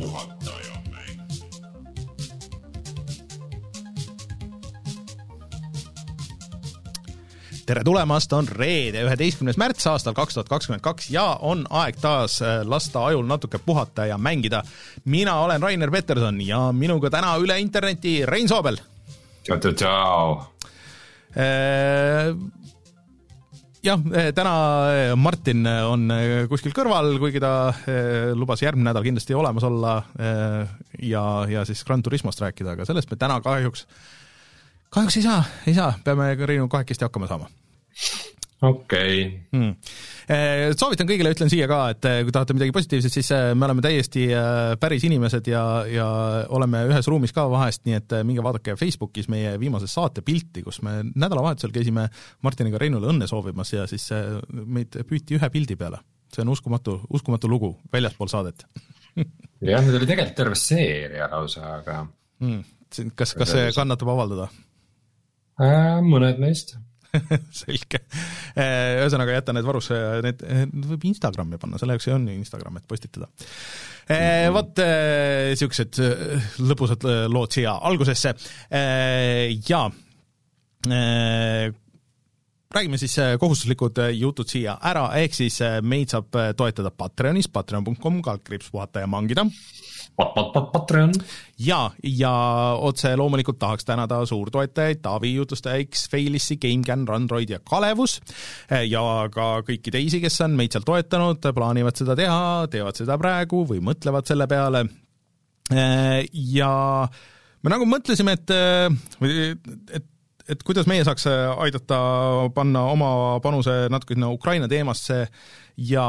puhata ja mängida. tere tulemast, on reede, üheteistkümnes märts aastal kaks tuhat kakskümmend kaks ja on aeg taas äh, lasta ajul natuke puhata ja mängida. mina olen Rainer Peterson ja minuga täna üle interneti Rein Soobel. tšau-tšau-tšau. jah, täna äh, Martin on äh, kuskil kõrval, kuigi ta lubas järgmine nädal kindlasti olemas olla ja, ja siis Gran Turismost rääkida, aga sellest me täna kahjuks, kahjuks ei saa, ei saa, peame Reinuga kahekesti hakkama saama okei, mm.. Soovitan kõigile, ütlen siia ka, et eh, kui tahate midagi positiivset, siis eh, me oleme täiesti eh, päris inimesed ja, ja oleme ühes ruumis ka vahest, nii et eh, minge vaadake Facebookis meie viimase saate pilti, kus me nädalavahetusel käisime Martiniga Reinule õnne soovimas ja siis eh, meid püüti ühe pildi peale. see on uskumatu, uskumatu lugu väljaspool saadet jah, need oli tegelikult terve seeria lausa, aga mm.. kas, kas see kannatab avaldada? äh, mõned neist. selge. ühesõnaga jätan need varusse, need võib Instagrami panna, selle jaoks on ju Instagram, et postitada. Vot niisugused lõbusad lood siia algusesse ja räägime siis kohustuslikud jutud siia ära, ehk siis meid saab toetada Patreonis, patreon.com, kaldkriips puhata ja mangida Patreon. ja, ja otse loomulikult tahaks tänada suurtoetajaid Taavi jutustaja X, Failissi, GameCAN, Rundroid ja Kalevus ja ka kõiki teisi, kes on meid seal toetanud, plaanivad seda teha, teevad seda praegu või mõtlevad selle peale. ja me nagu mõtlesime, et, et et kuidas meie saaks aidata panna oma panuse natuke sinna Ukraina teemasse ja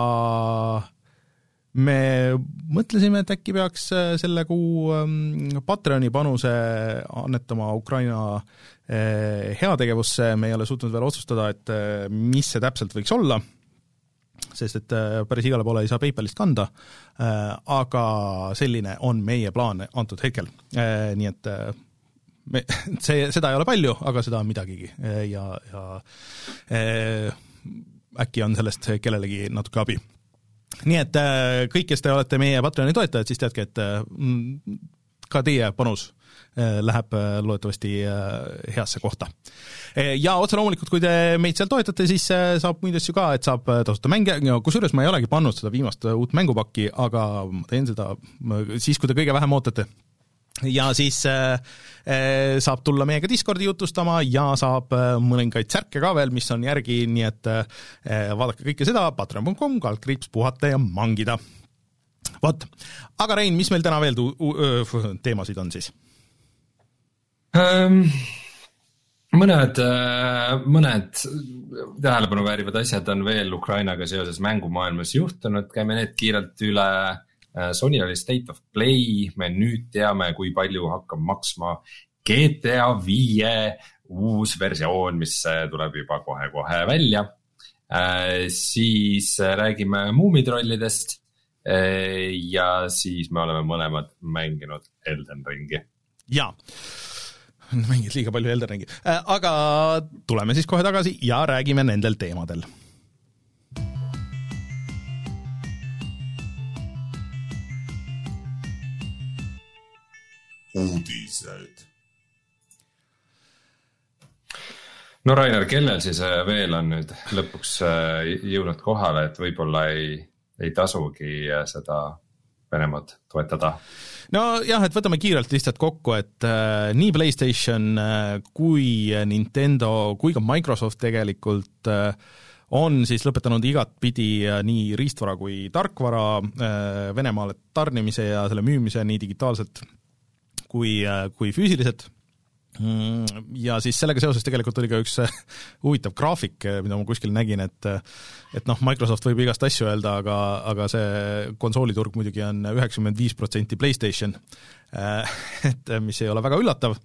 me mõtlesime, et äkki peaks selle kuu ähm, Patreoni panuse annetama Ukraina äh, heategevusse, me ei ole suutnud veel otsustada, et äh, mis see täpselt võiks olla, sest et äh, päris igale poole ei saa PayPalist kanda, aga selline on meie plaan antud hetkel, nii et me, see, seda ei ole palju, aga seda on midagigi. Ja, ja äkki on sellest kellelegi natuke abi nii et kõik, kes te olete meie Patreoni toetajad, siis teadke, et ka teie panus läheb loodetavasti heasse kohta. ja otse loomulikult, kui te meid seal toetate, siis saab muid asju ka, et saab tasuta mänge, kusjuures ma ei olegi pannud seda viimast uut mängupakki, aga ma teen seda siis, kui te kõige vähem ootate ja siis äh, saab tulla meiega Discordi jutustama ja saab äh, mõningaid särke ka veel, mis on järgi, nii et äh, vaadake kõike seda patreon.com, kaldkriips puhata ja mangida. vot, aga Rein, mis meil täna veel tu-, teemasid on siis? um,. mõned, mõned tähelepanu väärivad asjad on veel Ukrainaga seoses mängumaailmas juhtunud, käime need kiirelt üle Sony oli State of Play, me nüüd teame, kui palju hakkab maksma GTA viie uus versioon, mis tuleb juba kohe-kohe välja. siis räägime muumitrollidest. ja siis me oleme mõlemad mänginud Elden Ringi. jaa, mängid liiga palju Elden Ringi, aga tuleme siis kohe tagasi ja räägime nendel teemadel uudised. no Rainer, kellel siis veel on nüüd lõpuks jõudnud kohale, et võib-olla ei, ei tasugi seda Venemaad toetada? nojah, et võtame kiirelt lihtsalt kokku, et äh, nii Playstation äh, kui Nintendo kui ka Microsoft tegelikult äh, on siis lõpetanud igatpidi nii riistvara kui tarkvara äh, Venemaale tarnimise ja selle müümise nii digitaalselt kui, kui füüsiliselt ja siis sellega seoses tegelikult oli ka üks huvitav graafik, mida ma kuskil nägin, et et noh, Microsoft võib igast asju öelda, aga, aga see konsooliturg muidugi on üheksakümmend viis protsenti Playstation, et mis ei ole väga üllatav.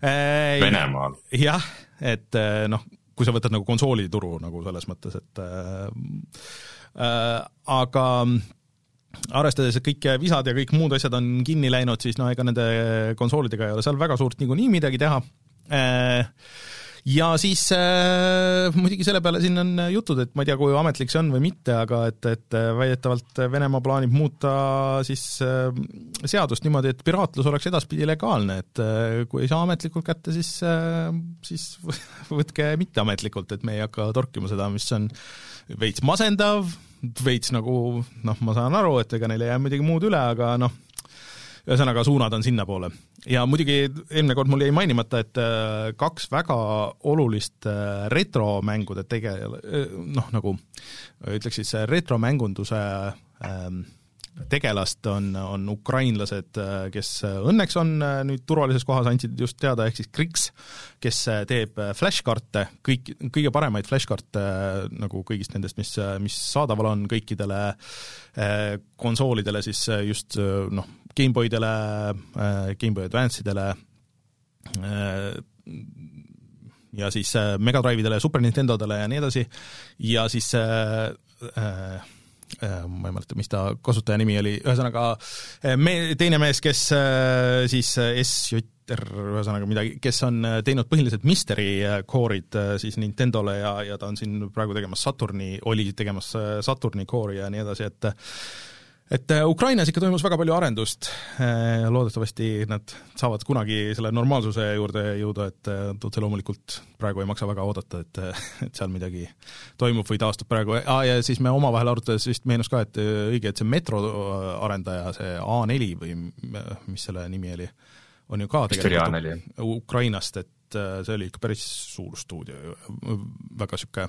Venemaal. jah, et noh, kui sa võtad nagu konsoolituru nagu selles mõttes, et äh, aga arvestades, et kõik visad ja kõik muud asjad on kinni läinud, siis no ega nende konsoolidega ei ole seal väga suurt niikuinii midagi teha. ja siis äh, muidugi selle peale siin on jutud, et ma ei tea, kui ametlik see on või mitte, aga et, et väidetavalt Venemaa plaanib muuta siis äh, seadust niimoodi, et piraatlus oleks edaspidi legaalne, et äh, kui ei saa ametlikult kätte, siis äh,, siis võtke mitteametlikult, et me ei hakka torkima seda, mis on veits masendav, veits nagu noh, ma saan aru, et ega neil ei jää midagi muud üle, aga noh, ühesõnaga suunad on sinnapoole. ja muidugi eelmine kord mul jäi mainimata, et äh, kaks väga olulist äh, retromängude tege-, noh, nagu ütleks siis retromängunduse ähm, tegelast on, on ukrainlased, kes õnneks on nüüd turvalises kohas, andsid just teada, ehk siis Krix, kes teeb flashkaarte, kõik, kõige paremaid flashkaarte nagu kõigist nendest, mis, mis saadaval on kõikidele konsoolidele siis just noh, GameBoydele, GameBoy Advance'idele, eh, ja siis Mega Drive'idele ja Super Nintendodele ja nii edasi, ja siis äh, äh, Äh, ma ei mäleta, mis ta kasutaja nimi oli, ühesõnaga äh, me, teine mees, kes äh, siis SJR, ühesõnaga midagi, kes on teinud põhiliselt Mystery Core'id siis Nintendole ja, ja ta on siin praegu tegemas Saturni, oli tegemas Saturni Core'i ja nii edasi, et et äh, Ukrainas ikka toimus väga palju arendust, äh, loodetavasti nad saavad kunagi selle normaalsuse juurde jõuda, et äh, otse loomulikult praegu ei maksa väga oodata, et, et seal midagi toimub või taastub praegu. Ah,, ja siis me omavahel arutades vist meenus ka, et õige, et see metro arendaja, see A4 või mis selle nimi oli, on ju ka tegelikult Ukrainast, et see oli ikka päris suur stuudio, väga niisugune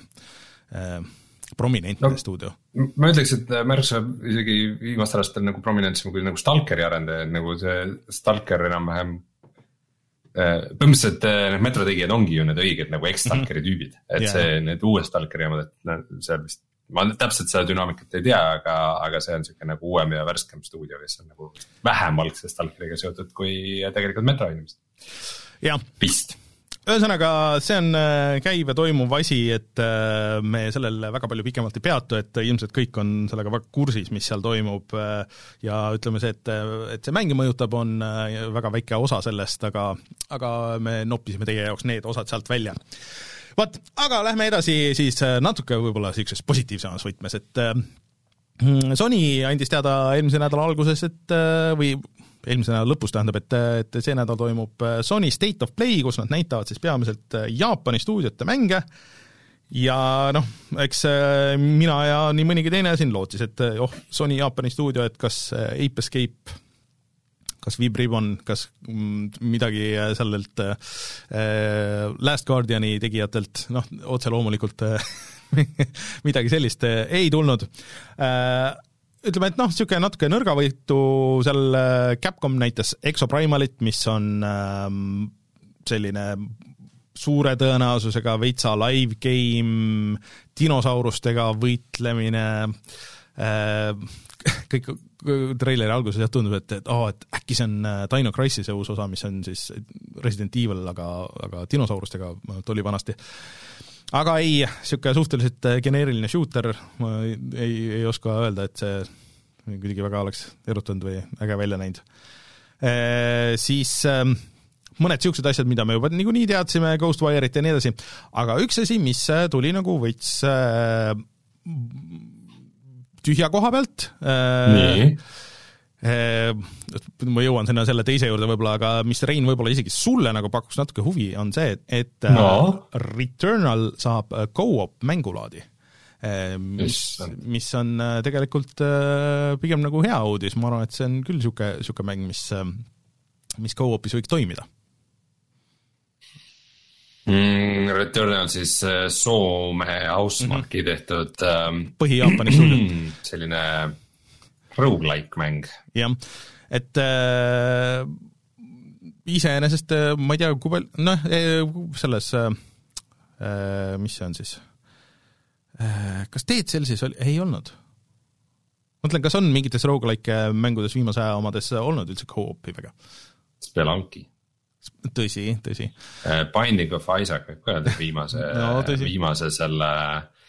prominentne no, stuudio. ma ütleks, et märksa isegi viimastel aastatel nagu prominentsem kui nagu Stalkeri arendaja, nagu see Stalker enam-vähem äh, põhimõtteliselt äh, need metrotegijad ongi ju need õiged nagu eks-Stalkeri mhm. tüübid, et yeah. see, need uued Stalkeri omad, et seal vist. ma täpselt seda dünaamikat ei tea, aga, aga see on sihuke nagu uuem ja värskem stuudio, kes on nagu vähem algse Stalkeriga seotud kui tegelikult metro inimesed. vist ühesõnaga, see on äh, käiv ja toimuv asi, et äh, me sellel väga palju pikemalt ei peatu, et ilmselt kõik on sellega väga kursis, mis seal toimub äh, ja ütleme see, et, et see mänge mõjutab, on väga väike osa sellest, aga, aga me noppisime teie jaoks need osad sealt välja. Vot, aga lähme edasi siis natuke võib-olla niisuguses positiivsemas võtmes, et Sony andis teada eelmise nädala alguses, et või eelmise nädala lõpus tähendab, et, et see nädal toimub äh, Sony State of Play, kus nad näitavad siis peamiselt äh, Jaapani stuudiote mänge. Ja noh, eks äh, mina ja nii mõnigi teine siin lootis, et oh, Sony Jaapani stuudio, et kas Ape Escape kas Vibribon, kas mm, midagi sellelt äh, Last Guardiani tegijatelt, noh, otse loomulikult midagi sellist ei tulnud. Äh, ütleme, et noh, niisugune natuke nõrgavõitu seal äh, Capcom näitas Exoprimalit, mis on ähm, selline suure tõenäosusega veitsa live game, dinosaurustega võitlemine äh,, kõik treileri alguses jah, tundus, et, et aa oh,, et äkki see on äh, Dino Crisis'e uus osa, mis on siis Resident Evil, aga, aga dinosaurustega tuli vanasti aga ei, niisugune suhteliselt äh, geneeriline shooter, ma ei, ei, ei oska öelda, et see kuidagi väga oleks erutanud või äge välja näinud e,. Siis e, mõned niisugused asjad, mida me juba niikuinii teadsime, Ghostwire'it ja nii edasi, aga üks asi, mis tuli nagu veits e, tühja koha pealt ma jõuan sinna selle teise juurde võib-olla, aga mis Rein võib-olla isegi sulle nagu pakuks natuke huvi, on see, et no. Returnal saab go-op mängulaadi. mis, mis on äh, tegelikult äh, pigem nagu hea uudis, ma arvan, et see on küll niisugune, niisugune mäng, mis, äh, mis go-op'is võiks toimida mm,. Returnal siis Soome Housemarki mm -hmm. tehtud ähm, põhi-Jaapani stuudio. selline rogu-like mäng. jah, et äh, iseenesest äh, ma ei tea, kui palju, noh, äh, selles äh, äh, mis see on siis äh,, kas Dead Cellsis oli, ei olnud? mõtlen, kas on mingites rogu-like mängudes viimase aja omades olnud üldse co-op'i väga? Spelunki. tõsi, tõsi. Binding of Isaac võib ka öelda viimase no, viimase selle äh,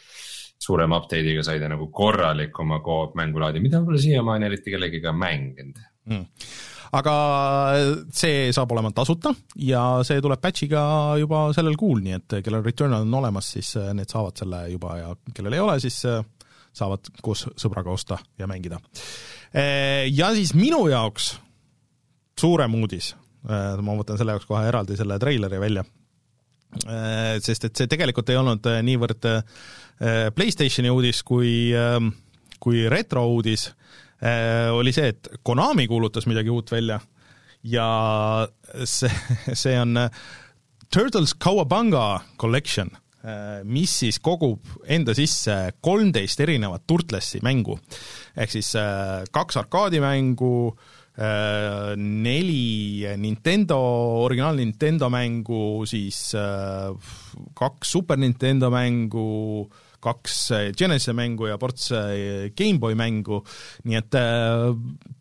suurema update'iga sai ta nagu korralikuma co-op mängulaadi, mida pole siiamaani eriti kellegiga mänginud mm. aga see saab olema tasuta ja see tuleb patch'iga juba sellel kuul, nii et kellel Returnal on olemas, siis need saavad selle juba ja kellel ei ole, siis saavad koos sõbraga osta ja mängida. Ja siis minu jaoks suurem uudis, ma võtan selle jaoks kohe eraldi selle treileri välja, sest et see tegelikult ei olnud niivõrd PlayStationi uudis kui, kui retro uudis, oli see, et Konami kuulutas midagi uut välja ja see, see on Turtles Cowabunga Collection Äh, mis siis kogub enda sisse kolmteist erinevat Turtlesi mängu. ehk siis äh, kaks arkaadimängu, äh, neli Nintendo, originaal Nintendo mängu, siis kaks Super Nintendo mängu, kaks Genesis'e mängu ja ports GameBoy mängu, nii et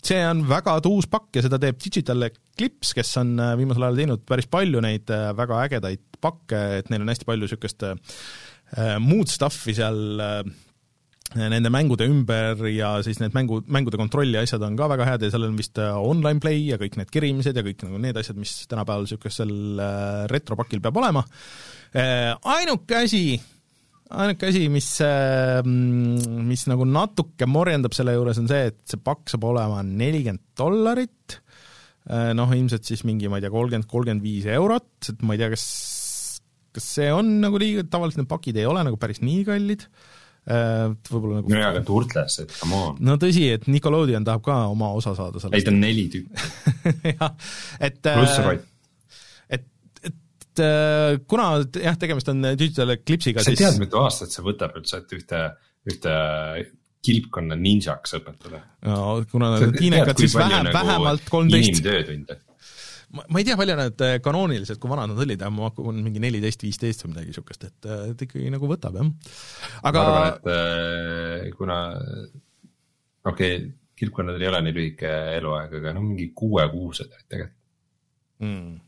see on väga tuus pakk ja seda teeb Digital Eclipse, kes on viimasel ajal teinud päris palju neid väga ägedaid pakke, et neil on hästi palju niisugust muud stuff'i seal nende mängude ümber ja siis need mängu, mängude kontrolli asjad on ka väga head ja seal on vist online play ja kõik need kerimised ja kõik nagu need asjad, mis tänapäeval niisugusel retropakil peab olema. Ainuke asi, ainuke asi, mis, äh, mis nagu natuke morjendab selle juures, on see, et see pakk saab olema nelikümmend dollarit, noh, ilmselt siis mingi, ma ei tea, kolmkümmend, kolmkümmend viis eurot, et ma ei tea, kas kas see on nagu liiga, tavaliselt need pakid ei ole nagu päris nii kallid, äh, võib-olla nagu jaa, aga Turtles, et come on. no tõsi, et Nickelodeon tahab ka oma osa saada sellest. ei, ta on neli tükki jah, et pluss rott. Et, äh, kuna jah, tegemist on Digital Eclipse'iga, siis sa tead, mitu aastat see võtab üldse, et ühte, ühte kilpkonna ninjaks õpetada? no kuna nad on tiinekad, siis vähem nagu, vähemalt kolmteist. inimtöötunde ma, ma ei tea, palju nad äh, kanooniliselt, kui vanad nad olid, ma pakun mingi neliteist, viisteist või midagi niisugust, et, äh, et ikkagi nagu võtab, jah. aga ma arvan, et kuna okei okay,, kilpkonnadel ei ole nii lühike eluaeg, aga no mingi kuuekuused tegelikult mm..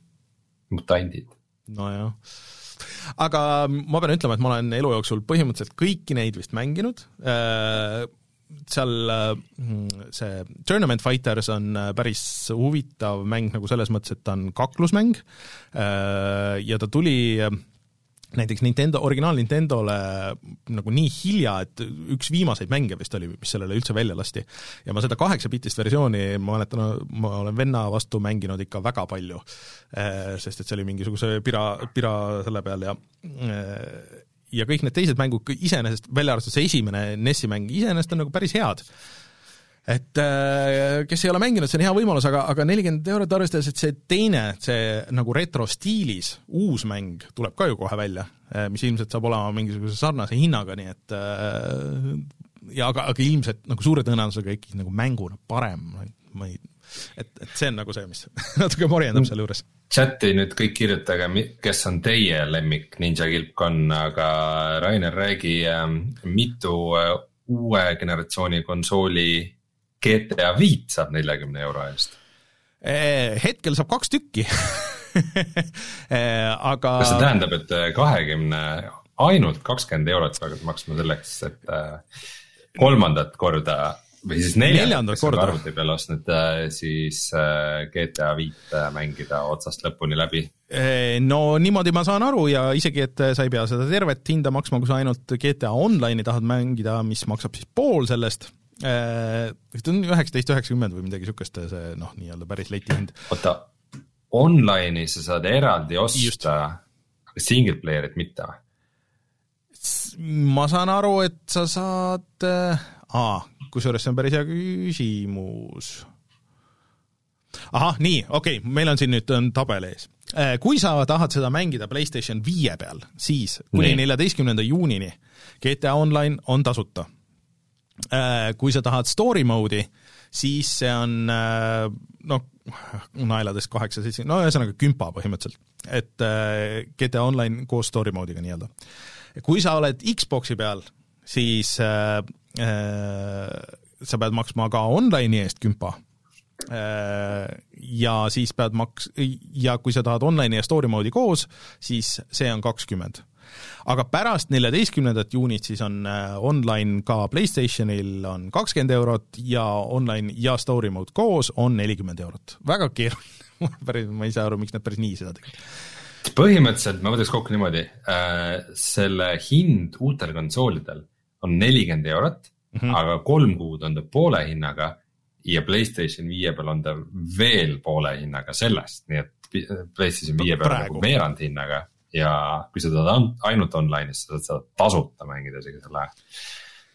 mutandid. Nojah. Aga ma pean ütlema, et ma olen elu jooksul põhimõtteliselt kõiki neid vist mänginud. Äh,, seal mm, see Tournament Fighters on äh, päris huvitav mäng nagu selles mõttes, et ta on kaklusmäng. Äh, ja ta tuli äh, näiteks Nintendo, originaal Nintendole nagu nii hilja, et üks viimaseid mänge vist oli, mis sellele üldse välja lasti. ja ma seda kaheksapitist versiooni, ma mäletan, ma olen venna vastu mänginud ikka väga palju, sest et see oli mingisuguse pira, pira selle peal ja ja kõik need teised mängud iseenesest, välja arvatud see esimene NES-i mäng, iseenesest on nagu päris head. Et äh, kes ei ole mänginud, see on hea võimalus, aga, aga nelikümmend eurot arvestades, et see teine, see nagu retro stiilis uus mäng tuleb ka ju kohe välja, äh, mis ilmselt saab olema mingisuguse sarnase hinnaga, nii et äh, ja aga, aga ilmselt nagu suure tõenäosusega ikkagi nagu mänguna parem, ma ei, et, et see on nagu see, mis natuke morjendab selle juures chati nüüd kõik kirjutage, kes on teie lemmik Ninja kilpkonn, aga Rainer, räägi, mitu uue generatsiooni konsooli GTA viit saab neljakümne euro eest? Eh, hetkel saab kaks tükki eh, aga. kas see tähendab, et äh, kahekümne, ainult kakskümmend eurot sa hakkad maksma selleks, et äh, kolmandat korda või siis neljandat korda arvuti peal ostnud, äh, siis GTA viite mängida otsast lõpuni läbi? no niimoodi ma saan aru ja isegi, et sa ei pea seda tervet hinda maksma, kui sa ainult GTA Online'i tahad mängida, mis maksab siis pool sellest, vist on üheksateist üheksakümmend või midagi niisugust, see noh, nii-öelda päris leti hind. oota, online'i sa saad eraldi osta, aga single player'it mitte või? ma saan aru, et sa saad, aa, kusjuures see on päris hea küsimus. ahah, nii, okei okay,, meil on siin nüüd on tabel ees. Äh, kui sa tahad seda mängida PlayStation viie peal, siis kuni neljateistkümnenda juunini GTA Online on tasuta. Äh, kui sa tahad story mode'i, siis see on äh, noh, naeladest kaheksa, seitse, no ühesõnaga kümpa põhimõtteliselt, et GTA Online koos story mode'iga nii-öelda. kui sa oled Xbox'i peal, siis äh, Äh, sa pead maksma ka online'i eest kümpa. Äh, ja siis pead maks-, ja kui sa tahad online'i ja story mode'i koos, siis see on kakskümmend. Aga pärast neljateistkümnendat juunit siis on äh, online ka PlayStationil on kakskümmend eurot ja online ja story mode koos on nelikümmend eurot. väga keeruline. Päris, ma ei saa aru, miks nad päris nii seda tegid. Põhimõtteliselt ma võtaks kokku niimoodi äh,, selle hind uutel konsoolidel on nelikümmend eurot mm, -hmm. aga kolm kuud on ta poole hinnaga ja Playstation viie peal on ta veel poole hinnaga sellest, nii et Playstation viie peal on nagu veerand hinnaga ja kui sa tahad ainult online'is, sa saad tasuta mängida isegi selle.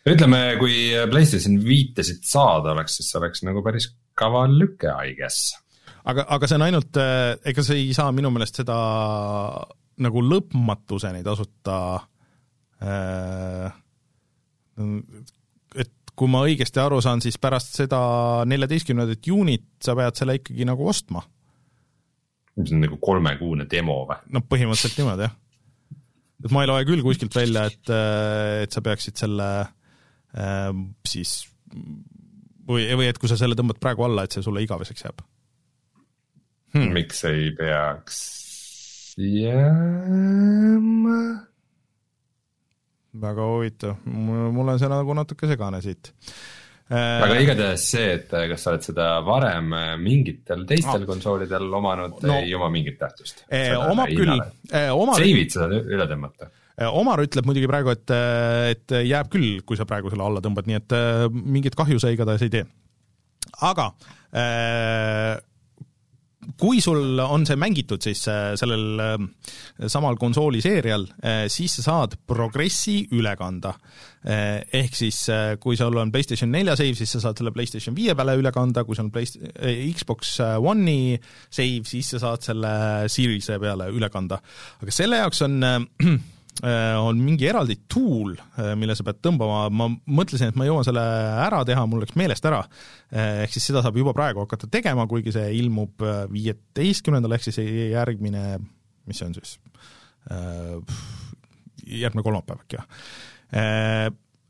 ütleme, kui Playstation viite siit saada oleks, siis see oleks nagu päris kaval lüke, I guess. aga, aga see on ainult, äh, ega sa ei saa minu meelest seda nagu lõpmatuseni tasuta äh, et kui ma õigesti aru saan, siis pärast seda neljateistkümnendat juunit sa pead selle ikkagi nagu ostma. See on nagu kolmekuune demo või? no põhimõtteliselt niimoodi jah. et ma ei loe küll kuskilt välja, et, et sa peaksid selle äh, siis või, või et kui sa selle tõmbad praegu alla, et see sulle igaveseks jääb hmm.. miks ei peaks jääma? väga huvitav, mul on see nagu natuke segane siit aga igatahes see, et äh, kas sa oled seda varem äh, mingitel teistel ah. konsoolidel omanud no,, ei oma mingit tähtsust. omab küll. Save'id seda üle tõmmata. Omar ütleb muidugi praegu, et, et jääb küll, kui sa praegu selle alla tõmbad, nii et mingit kahju see igatahes ei tee. aga äh, kui sul on see mängitud siis äh, sellel äh, samal konsooli seerial, äh, siis sa saad progressi üle kanda. ehk siis kui sul on PlayStation nelja save, siis sa saad selle PlayStation viie peale üle kanda, kui sul on Play-, Xbox One'i save, siis sa saad selle Series'e peale üle kanda. aga selle jaoks on Äh, on mingi eraldi tool, äh, mille sa pead tõmbama, ma mõtlesin, et ma jõuan selle ära teha, mul läks meelest ära. Äh, ehk siis seda saab juba praegu hakata tegema, kuigi see ilmub viieteistkümnendal, ehk siis järgmine, mis see on siis, järgmine kolmapäev äkki jah.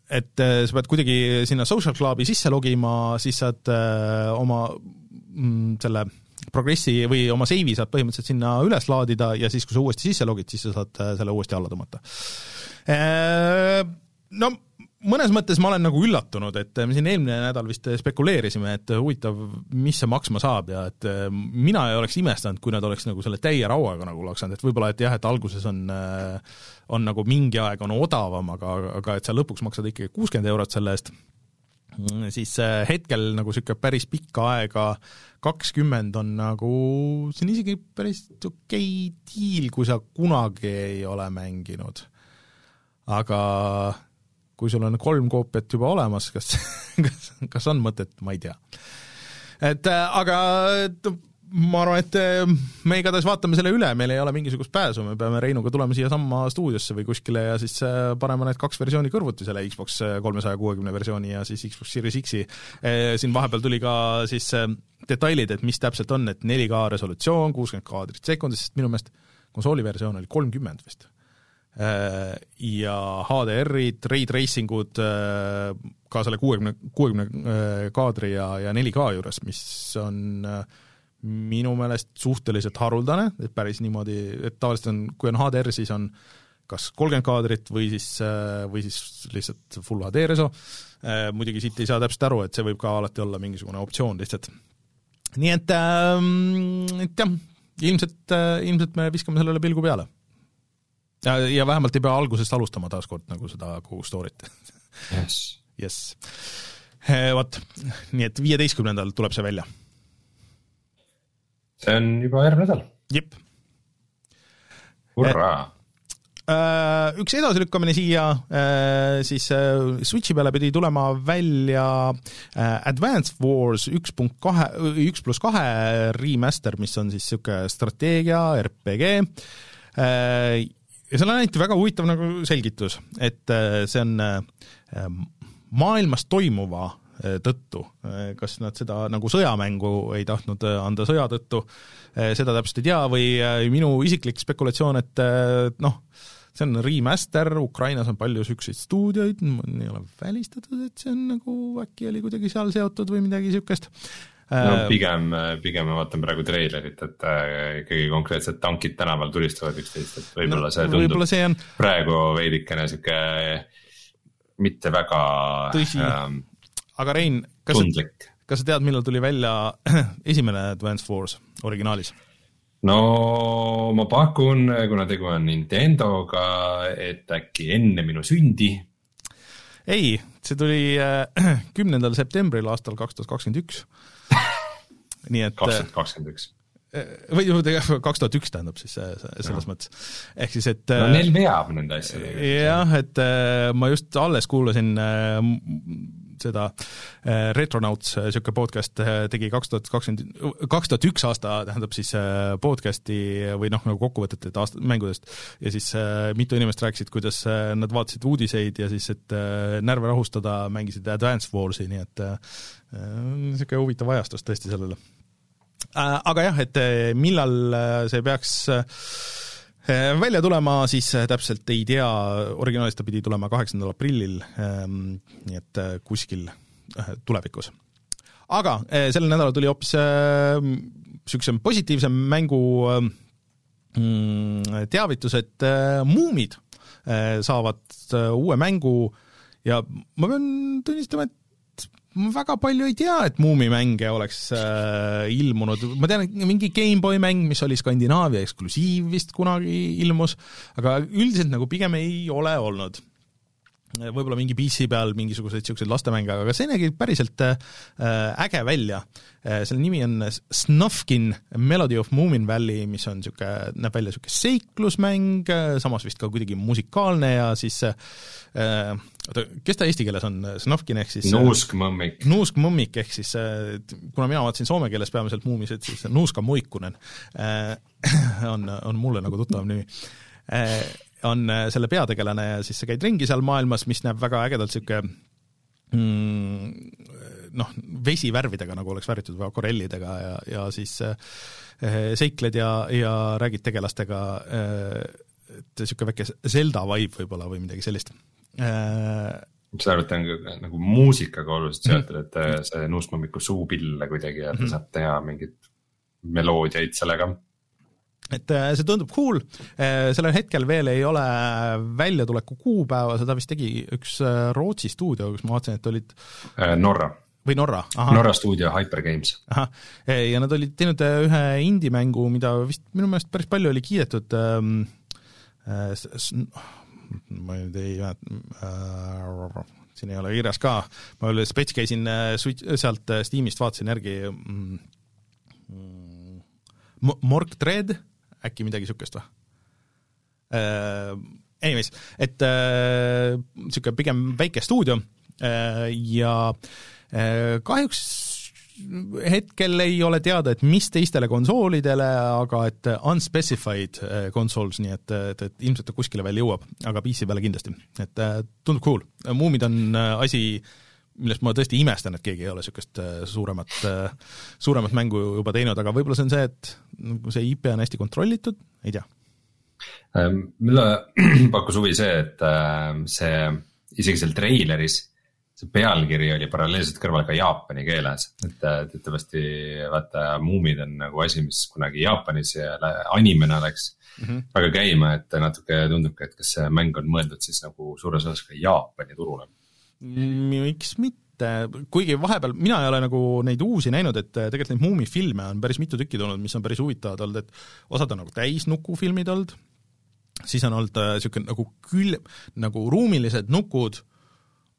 Et sa pead kuidagi sinna Social Clubi sisse logima, siis saad oma mm, selle progressi või oma save'i saad põhimõtteliselt sinna üles laadida ja siis, kui sa uuesti sisse logid, siis sa saad äh, selle uuesti alla tõmmata. Äh, no mõnes mõttes ma olen nagu üllatunud, et me siin eelmine nädal vist spekuleerisime, et huvitav, mis see maksma saab ja et äh, mina ei oleks imestanud, kui nad oleks nagu selle täie rauaga nagu laksanud, et võib-olla et jah, et alguses on on nagu mingi aeg on odavam, aga, aga et sa lõpuks maksad ikkagi kuuskümmend eurot selle eest siis hetkel nagu niisugune päris pikka aega, kakskümmend on nagu, see on isegi päris okei okay diil, kui sa kunagi ei ole mänginud. aga kui sul on kolm koopiat juba olemas, kas, kas, kas on mõtet, ma ei tea. et aga ma arvan, et eh, me igatahes vaatame selle üle, meil ei ole mingisugust pääsu, me peame Reinuga tulema siiasamma stuudiosse või kuskile ja siis eh, panema need kaks versiooni kõrvuti, selle Xbox kolmesaja kuuekümne versiooni ja siis Xbox Series X-i. Eh, siin vahepeal tuli ka siis detailid, et mis täpselt on, et 4K resolutsioon, kuuskümmend kaadrit sekundis, sest minu meelest konsooli versioon oli kolmkümmend vist. Ja HDR-id, ray tracing ud ka selle kuuekümne, kuuekümne kaadri ja, ja 4K juures, mis on äh, minu meelest suhteliselt haruldane, et päris niimoodi, et tavaliselt on, kui on HDR, siis on kas kolmkümmend kaadrit või siis, või siis lihtsalt full HD reso, muidugi siit ei saa täpselt aru, et see võib ka alati olla mingisugune optsioon lihtsalt. nii et, ähm, et jah, ilmselt, ilmselt me viskame sellele pilgu peale. ja, ja vähemalt ei pea algusest alustama taaskord nagu seda kogu story't. jess. jess. Vot, nii et viieteistkümnendal tuleb see välja see on juba järgmine nädal. jep. hurraa äh, üks edasilükkamine siia, äh, siis äh, Switchi peale pidi tulema välja Advance Wars üks punkt kahe, üks pluss kahe remaster, mis on siis niisugune strateegia, RPG, ja seal anti väga huvitav nagu selgitus, et see on maailmas toimuva tõttu. Eh, kas nad seda nagu sõjamängu ei tahtnud eh, anda sõja tõttu, seda täpselt ei tea, või minu isiklik spekulatsioon, et noh, see on remaster, Ukrainas on palju niisuguseid stuudioid, ei ole välistatud, et see on nagu äkki oli kuidagi seal seotud või midagi niisugust, no pigem, pigem ma vaatan praegu treilerit, et ikkagi konkreetsed tankid tänaval tulistavad üksteist, et võib-olla no, see tundub see on... praegu veidikene sihuke mitte väga. tõsi ähm,, aga Rein, kas sa, kas sa tead, millal tuli välja esimene Advance Wars originaalis? no ma pakun, kuna tegu on Nintendoga, et äkki enne minu sündi. ei, see tuli äh, kümnendal äh, septembril aastal kaks tuhat kakskümmend üks. nii et. kaks tuhat kakskümmend üks äh, või kaks tuhat üks tähendab siis selles no. mõttes, ehk siis, et no neil veab nende asjadega. jah, et ma just alles kuulasin seda äh, Retronauts, niisugune podcast äh, tegi kaks tuhat kakskümmend, kaks tuhat üks aasta tähendab siis äh, podcast'i või noh, nagu kokkuvõtet aasta, mängudest ja siis mitu inimest rääkisid, kuidas nad vaatasid uudiseid ja siis, et närve rahustada, mängisid Advance Warsi, nii et niisugune huvitav ajastus tõesti sellele. Aga jah, et millal see peaks välja tulema, siis täpselt ei tea, originaalis ta pidi tulema kaheksandal aprillil, nii et kuskil tulevikus. aga sellel nädalal tuli hoopis niisugusem positiivsem mängu teavitus, et Muumid saavad uue mängu ja ma pean tunnistama, et ma väga palju ei tea, et muumimänge oleks äh, ilmunud, ma tean, mingi GameBoy mäng, mis oli Skandinaavia eksklusiiv vist kunagi ilmus, aga üldiselt nagu pigem ei ole olnud võib-olla mingi PC peal mingisuguseid niisuguseid lastemänge, aga see nägi päriselt äh, äge välja äh,. selle nimi on Snufkin Melody of Moomin Valley, mis on niisugune, näeb välja niisugune seiklusmäng, äh, samas vist ka kuidagi musikaalne ja siis äh, oota, kes ta eesti keeles on, Snufkin ehk siis äh, Nuuskmõmmik. Nuuskmõmmik ehk siis, äh, kuna mina vaatasin soome keeles peamiselt Muumised, siis Nuuska Muikunen on, on mulle nagu tuttavam nimi on äh, selle peategelane ja siis sa käid ringi seal maailmas, mis näeb väga ägedalt niisugune mm, noh, vesivärvidega, nagu oleks värvitud või akorellidega ja, ja siis äh, seikled ja, ja räägid tegelastega äh,, et niisugune väike Zelda vibe võib-olla või midagi sellist. Ma saan aru, et ta on nagu muusikaga oluliselt seotud, et see nuuskmammiku suupille kuidagi ja ta mm -hmm. saab teha mingeid meloodiaid sellega et äh, see tundub cool, äh, sellel hetkel veel ei ole väljatuleku kuupäeva, seda vist tegi üks äh, Rootsi stuudio, kus ma vaatasin, et olid Norra. või Norra, ahah. Norra stuudio Hyper Games. ahah, ja nad olid teinud ühe indie-mängu, mida vist minu meelest päris palju oli kiidetud ähm,, ma nüüd ei mäleta äh,, siin ei ole kirjas ka, ma veel spets käisin sealt Steamist, vaatasin järgi mm, Mork Dread äkki midagi niisugust või uh,? Anyways, et niisugune uh, pigem väike stuudio uh, ja uh, kahjuks hetkel ei ole teada, et mis teistele konsoolidele, aga et unspecified consoles, nii et, et, et ilmselt ta kuskile veel jõuab, aga PC peale kindlasti, et tundub cool. Muumid on asi, millest ma tõesti imestan, et keegi ei ole niisugust suuremat, suuremat mängu juba teinud, aga võib-olla see on see, et nagu see IP on hästi kontrollitud, ei tea. Ähm, mulle pakkus huvi see, et ähm, see isegi seal treileris see pealkiri oli paralleelselt kõrval ka jaapani keeles, et äh, teatavasti vaata muumid on nagu asi, mis kunagi Jaapanis ja animena läks mm -hmm. väga käima, et natuke tundubki, et kas see mäng on mõeldud siis nagu suures osas ka Jaapani turule. Miks mitte? kuigi vahepeal mina ei ole nagu neid uusi näinud, et tegelikult neid muumifilme on päris mitu tükki tulnud, mis on päris huvitavad olnud, et osad on nagu täisnukufilmid olnud, siis on olnud niisugune äh, nagu kül-, nagu ruumilised nukud,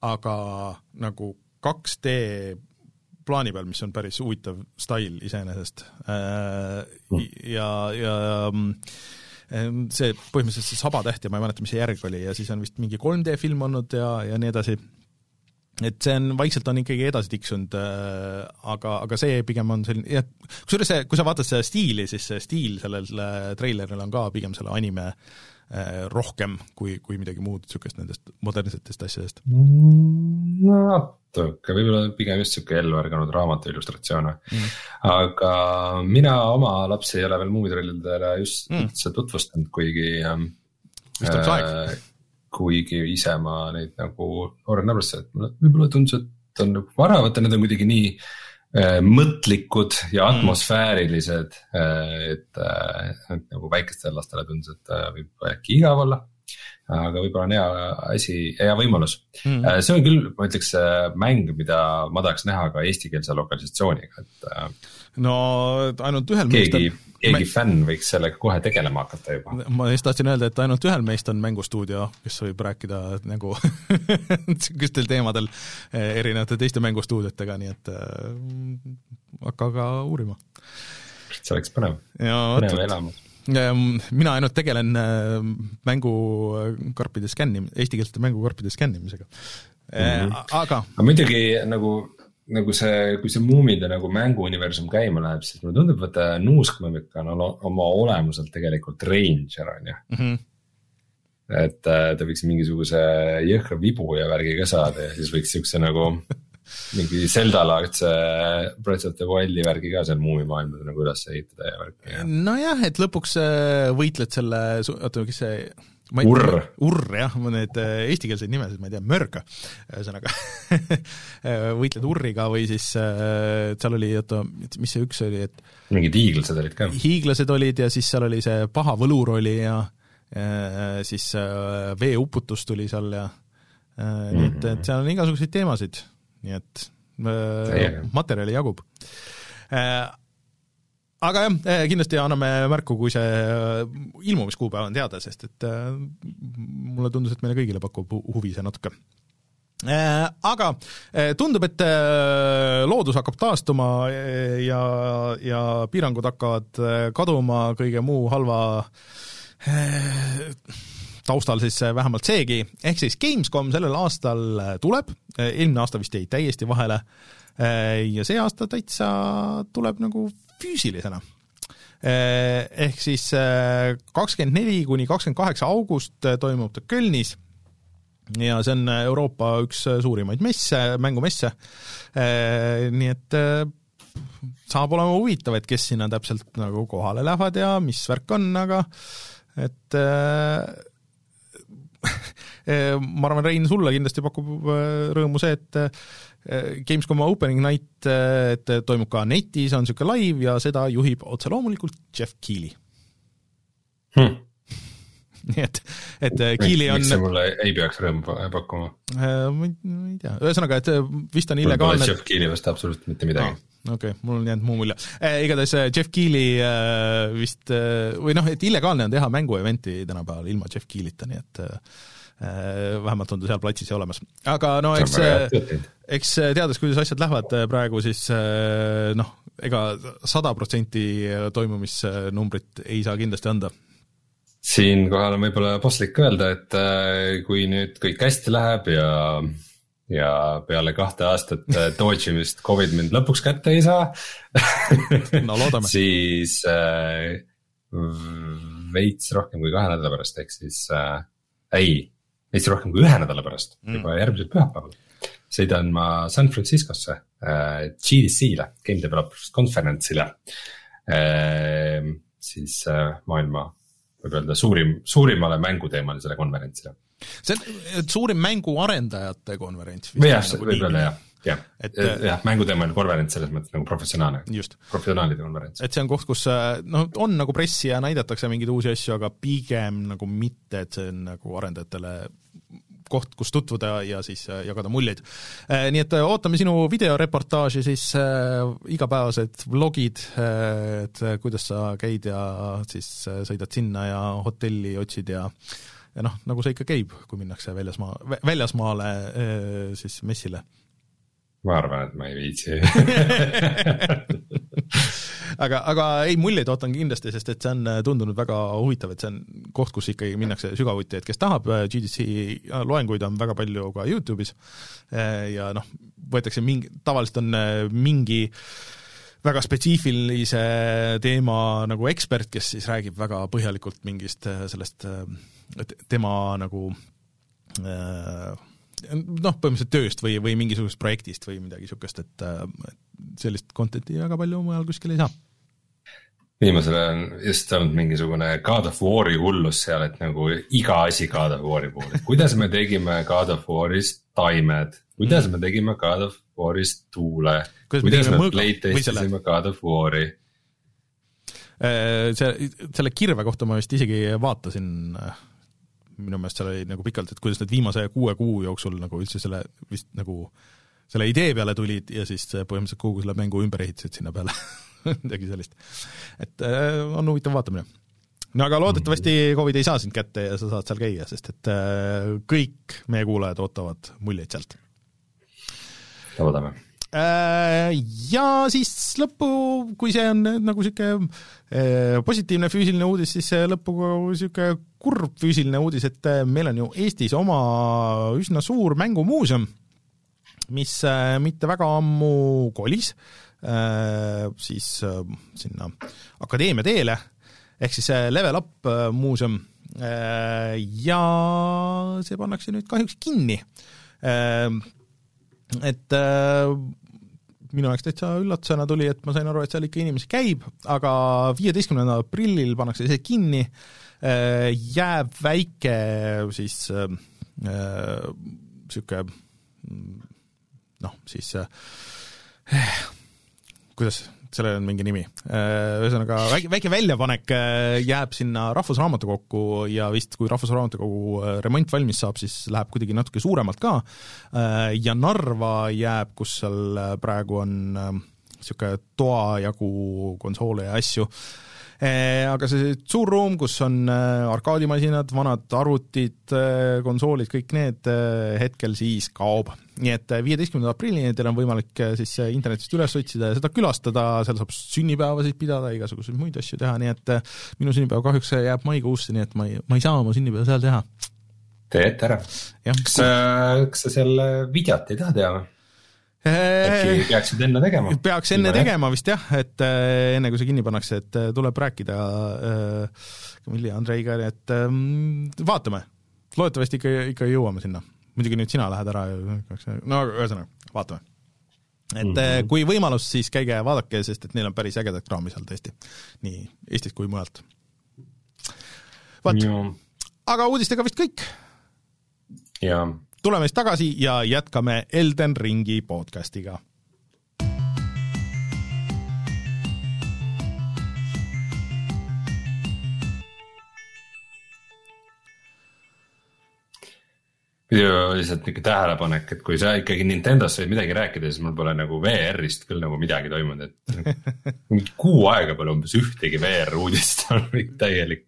aga nagu 2D plaani peal, mis on päris huvitav stail iseenesest. Äh, ja, ja mm, see põhimõtteliselt see Sabatäht ja ma ei mäleta, mis see järg oli ja siis on vist mingi 3D film olnud ja, ja nii edasi et see on, vaikselt on ikkagi edasi tiksunud äh,, aga, aga see pigem on selline, jah, kusjuures see, kui sa vaatad seda stiili, siis see stiil sellel treileril on ka pigem selle anime äh, rohkem kui, kui midagi muud niisugust nendest modernsetest asjadest mm,. natuke, võib-olla pigem just niisugune elluärganud raamatu illustratsioon mm.. aga mina oma lapsi ei ole veel muumitrillidele just mm. üldse tutvustanud, kuigi ähm, vist oleks äh, aeg kuigi ise ma neid nagu noorena arvestasin, et mulle võib-olla tundus, et on nagu vara, vaata need on kuidagi nii mõtlikud ja atmosfäärilised mm., et, et nagu väikestele lastele tundus, et võib äkki igav olla aga võib-olla on hea asi, hea võimalus mm.. see on küll, ma ütleks mäng, mida ma tahaks näha ka eestikeelse lokalisatsiooniga, et. no ainult ühel keegi, keegi me... fänn võiks sellega kohe tegelema hakata juba. ma just tahtsin öelda, et ainult ühel meist on mängustuudio, kes võib rääkida nagu sihukestel teemadel erinevate teiste mängustuudiotega, nii et äh, hakka ka uurima. see oleks põnev, põnev elamus Ehm, mina ainult tegelen äh, mängukarpide skännim-, eestikeelsete mängukarpide skännimisega mm, -hmm. aga. aga muidugi nagu, nagu see, kui see muumide nagu mänguuniversum käima läheb, siis mulle tundub, et Nuuskmõmmik on oma olemuselt tegelikult ranger on ju mm. -hmm et äh, ta võiks mingisuguse jõhkra vibu ja värgi ka saada ja siis võiks siukse nagu mingi Zelda-laadse Breath of the Wildi värgi ka seal muumimaailmas nagu üles ehitada ja värki ja. nojah, et lõpuks äh, võitled selle, oota, kes see Urr. Urr jah, ma need äh, eestikeelseid nimesid ma ei tea, Mörg, ühesõnaga võitled Urriga või siis äh, seal oli, oota, mis see üks oli, et mingid hiiglased olid ka. hiiglased olid ja siis seal oli see paha võlur oli ja siis veeuputus tuli seal ja nii et, et seal on igasuguseid teemasid nii et äh, materjali jagub äh, aga jah, äh, kindlasti anname märku, kui see äh, ilmumiskuupäev on teada, sest et äh, mulle tundus, et meile kõigile pakub huvi see natuke. Aga tundub, et loodus hakkab taastuma ja, ja piirangud hakkavad kaduma, kõige muu halva taustal siis äh, vähemalt seegi, ehk siis Gamescom sellel aastal äh, tuleb, äh, eelmine aasta vist jäi täiesti vahele. Ja see aasta täitsa tuleb nagu füüsilisena. Ehk siis kakskümmend neli kuni kakskümmend kaheksa august toimub ta Kölnis. Ja see on Euroopa üks suurimaid messe, mängumesse, nii et saab olema huvitav, et kes sinna täpselt nagu kohale lähevad ja mis värk on, aga et Eh, ma arvan, Rein, sulle kindlasti pakub eh, rõõmu see, et eh, Gamescom opening night, et toimub ka netis, on niisugune live ja seda juhib otse loomulikult Jeff Keeli hmm.. nii et, et Keeli on miks see mulle ei peaks rõõmu pakkuma? ma ei tea, ühesõnaga, et vist on illegaalne Jeff Keeli vastu absoluutselt mitte midagi. Ah okei okay,, mul on jäänud muu mulje eh,. igatahes Jeff Keeli äh, vist äh, või noh, et illegaalne on teha mängu-event'i tänapäeval ilma Jeff Keelita, nii et äh, vähemalt on ta seal platsis olemas. aga no eks, eks teades, kuidas asjad lähevad praegu, siis noh, ega sada protsenti toimumisnumbrit ei saa kindlasti anda siinkohal on võib-olla paslik öelda, et kui nüüd kõik hästi läheb ja ja peale kahte aastat dodge imist Covid mind lõpuks kätte ei saa no loodame siis äh, veits rohkem kui kahe nädala pärast, ehk siis äh, ei, veits rohkem kui ühe nädala pärast mm., juba järgmisel pühapäeval. sõidan ma San Franciscosse äh, GDC-le, Game Developers Conference'ile äh,. siis äh, maailma, võib öelda suurim, suurimale mänguteemalisele konverentsile see on suurim mänguarendajate konverents. jah, nagu võib öelda jah, jah, jah, mänguteemaline konverents selles mõttes nagu professionaalne, professionaalide konverents. et see on koht, kus noh, on nagu pressi ja näidatakse mingeid uusi asju, aga pigem nagu mitte, et see on nagu arendajatele koht, kus tutvuda ja siis äh, jagada muljeid. Äh, nii et äh, ootame sinu videoreportaaži siis äh, igapäevased vlogid et kuidas sa käid ja siis sõidad sinna ja hotelli otsid ja ja noh, nagu see ikka käib, kui minnakse väljasmaa, väljasmaale siis messile. ma arvan, et ma ei viitsi aga, aga ei, muljeid ootan kindlasti, sest et see on tundunud väga huvitav, et see on koht, kus ikkagi minnakse sügavuti, et kes tahab, GDC loenguid on väga palju ka Youtube'is ja noh, võetakse mingi, tavaliselt on mingi väga spetsiifilise teema nagu ekspert, kes siis räägib väga põhjalikult mingist sellest tema nagu äh, noh, põhimõtteliselt tööst või, või mingisugusest projektist või midagi niisugust, et sellist content'i väga palju mujal kuskil ei saa. Viimasel ajal on just olnud mingisugune God of War'i hullus seal, et nagu iga asi God of War'i puhul, et kuidas me tegime God of War'is taimed, kuidas mm. me tegime God of War'ist tuule. Kuidas me tegime me mõõga- God of War'i? Äh, see, selle kirve kohta ma vist isegi vaatasin, minu meelest seal oli nagu pikalt, et kuidas need viimase kuue kuu jooksul nagu üldse selle vist nagu selle idee peale tulid ja siis põhimõtteliselt kogu selle mängu ümber ehitasid sinna peale, midagi sellist. et äh, on huvitav vaatamine. no aga loodetavasti Covid ei saa sind kätte ja sa saad seal käia, sest et äh, kõik meie kuulajad ootavad muljeid sealt. loodame. Äh, ja siis lõppu, kui see on nagu niisugune positiivne füüsiline uudis, siis lõppu niisugune kurb füüsiline uudis, et meil on ju Eestis oma üsna suur mängumuuseum, mis mitte väga ammu kolis siis äh, sinna Akadeemia teele, ehk siis äh, Level Up äh, muuseum. Ja see pannakse nüüd kahjuks kinni. Et äh, minu jaoks täitsa üllatusena tuli, et ma sain aru, et seal ikka inimesi käib, aga viieteistkümnendal aprillil pannakse see kinni. Äh,, jääb väike siis niisugune äh, noh, siis äh, kuidas, sellel on mingi nimi, ühesõnaga väike, väike väljapanek äh, jääb sinna Rahvusraamatukokku ja vist kui Rahvusraamatukogu äh, remont valmis saab, siis läheb kuidagi natuke suuremalt ka. Äh, ja Narva jääb, kus seal äh, praegu on niisugune toa jagu konsoole ja asju, aga see suur ruum, kus on äh, arkaadimasinad, vanad arvutid, konsoolid, kõik need hetkel siis kaob. nii et viieteistkümnenda aprillini teil on võimalik siis internetist üles otsida ja seda külastada, seal saab sünnipäevasid pidada, igasuguseid muid asju teha, nii et minu sünnipäev kahjuks jääb maikuusse, nii et ma ei, ma ei saa oma sünnipäeva seal teha. tee ette ära. kas sa, kas sa seal videot ei taha teha või? Äkki peaksid enne tegema? peaks enne tegema vist jah, et äh, enne kui see kinni pannakse, et äh, tuleb rääkida äh, Kamilli ja Andreiga, et äh, vaatame. loodetavasti ikka, ikka jõuame sinna. muidugi nüüd sina lähed ära, no ühesõnaga, vaatame. et mm -hmm. kui võimalus, siis käige ja vaadake, sest et neil on päris ägedat kraami seal tõesti, nii Eestist kui mujalt. vot, aga uudistega vist kõik, jaa tuleme siis tagasi ja jätkame Elden Ringi podcastiga. Ju lihtsalt niisugune tähelepanek, et kui sa ikkagi Nintendost võid midagi rääkida, siis mul pole nagu VR-ist küll nagu midagi toimunud, et mingi kuu aega pole umbes ühtegi VR uudist olnud, täielik,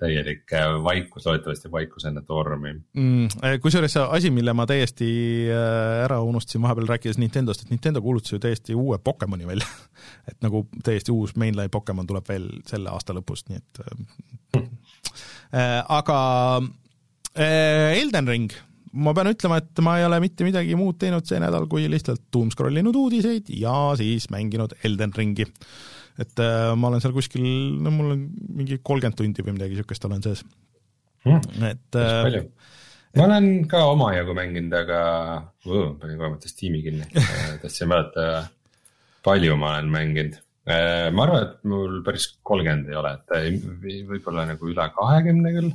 täielik vaikus, loodetavasti vaikus enne tormi mm,. kusjuures see asi, mille ma täiesti äh, ära unustasin vahepeal rääkides Nintendost, et Nintendo kuulutas ju täiesti uue Pokemoni välja. et nagu täiesti uus mainline Pokemon tuleb veel selle aasta lõpus, nii et äh, aga äh, Elden Ring, ma pean ütlema, et ma ei ole mitte midagi muud teinud see nädal, kui lihtsalt doom scroll inud uudiseid ja siis mänginud Elden Ringi. Et äh, ma olen seal kuskil, no mul on mingi kolmkümmend tundi või midagi niisugust olen sees hmm.. et äh, ma olen ka omajagu mänginud, aga oh, panin mõttes tiimi kinni tahtsin mäletada, palju ma olen mänginud. ma arvan, et mul päris kolmkümmend ei ole, et võib-olla nagu üle kahekümne küll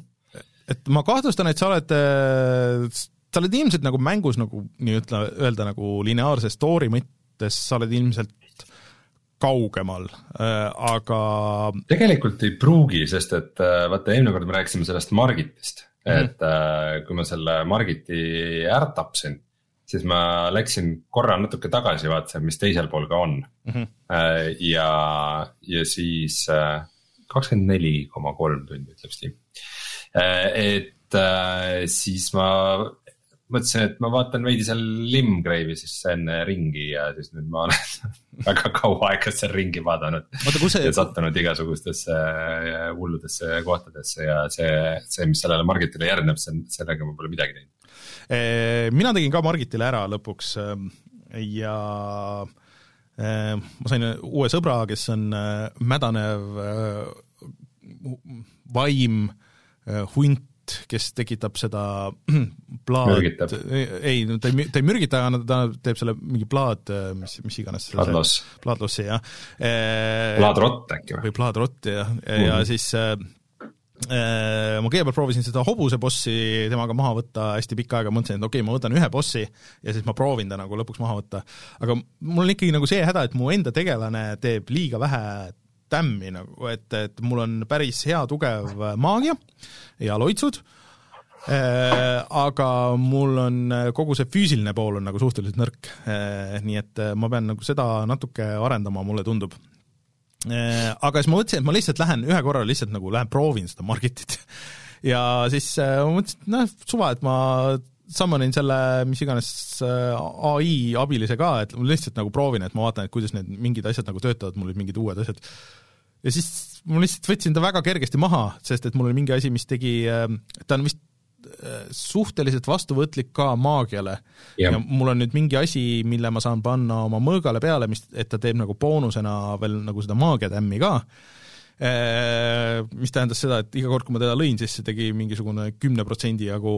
et ma kahtlustan, et sa oled, sa oled ilmselt nagu mängus nagu nii ütle, öelda nagu lineaarse story mõttes, sa oled ilmselt kaugemal, aga. tegelikult ei pruugi, sest et vaata eelmine kord me rääkisime sellest Margitist, et mm kui ma selle Margiti ära tapsin, siis ma läksin korra natuke tagasi, vaatasin, mis teisel pool ka on mm. -hmm. ja, ja siis kakskümmend neli koma kolm tundi ütleb Steam. et siis ma mõtlesin, et ma vaatan veidi seal Limgrave'i siis enne ringi ja siis nüüd ma olen väga kaua aega seal ringi vaadanud. See... ja sattunud igasugustesse hulludesse kohtadesse ja see, see, mis sellele Margitile järgneb, see, sellega ma pole midagi teinud. mina tegin ka Margitile ära lõpuks ja ma sain uue sõbra, kes on mädanev vaim, hunt, kes tekitab seda plaad, ei, ta ei, ta ei mürgita, aga ta teeb selle mingi plaad, mis, mis iganes. plaadloss. plaadlossi, jah. plaadrott äkki või? või plaadrott, jah, ja mm siis ma kõigepealt proovisin seda hobuse bossi temaga maha võtta hästi pikka aega, mõtlesin, et okei okay,, ma võtan ühe bossi ja siis ma proovin ta nagu lõpuks maha võtta. aga mul on ikkagi nagu see häda, et mu enda tegelane teeb liiga vähe tämmi nagu, et, et mul on päris hea tugev maagia ja loitsud, aga mul on kogu see füüsiline pool on nagu suhteliselt nõrk. nii et ma pean nagu seda natuke arendama, mulle tundub Äh, aga siis ma mõtlesin, et ma lihtsalt lähen ühe korra lihtsalt nagu lähen proovin seda Marketit. ja siis äh, ma mõtlesin, et noh, suva, et ma summonin selle mis iganes äh, ai abilise ka, et ma lihtsalt nagu proovin, et ma vaatan, et kuidas need mingid asjad nagu töötavad, mul olid mingid uued asjad. Ja siis ma lihtsalt võtsin ta väga kergesti maha, sest et mul oli mingi asi, mis tegi, ta on vist suhteliselt vastuvõtlik ka maagiale ja. ja mul on nüüd mingi asi, mille ma saan panna oma mõõgale peale, mis, et ta teeb nagu boonusena veel nagu seda maagiatämmi ka, mis tähendas seda, et iga kord, kui ma teda lõin, siis see tegi mingisugune kümne protsendi jagu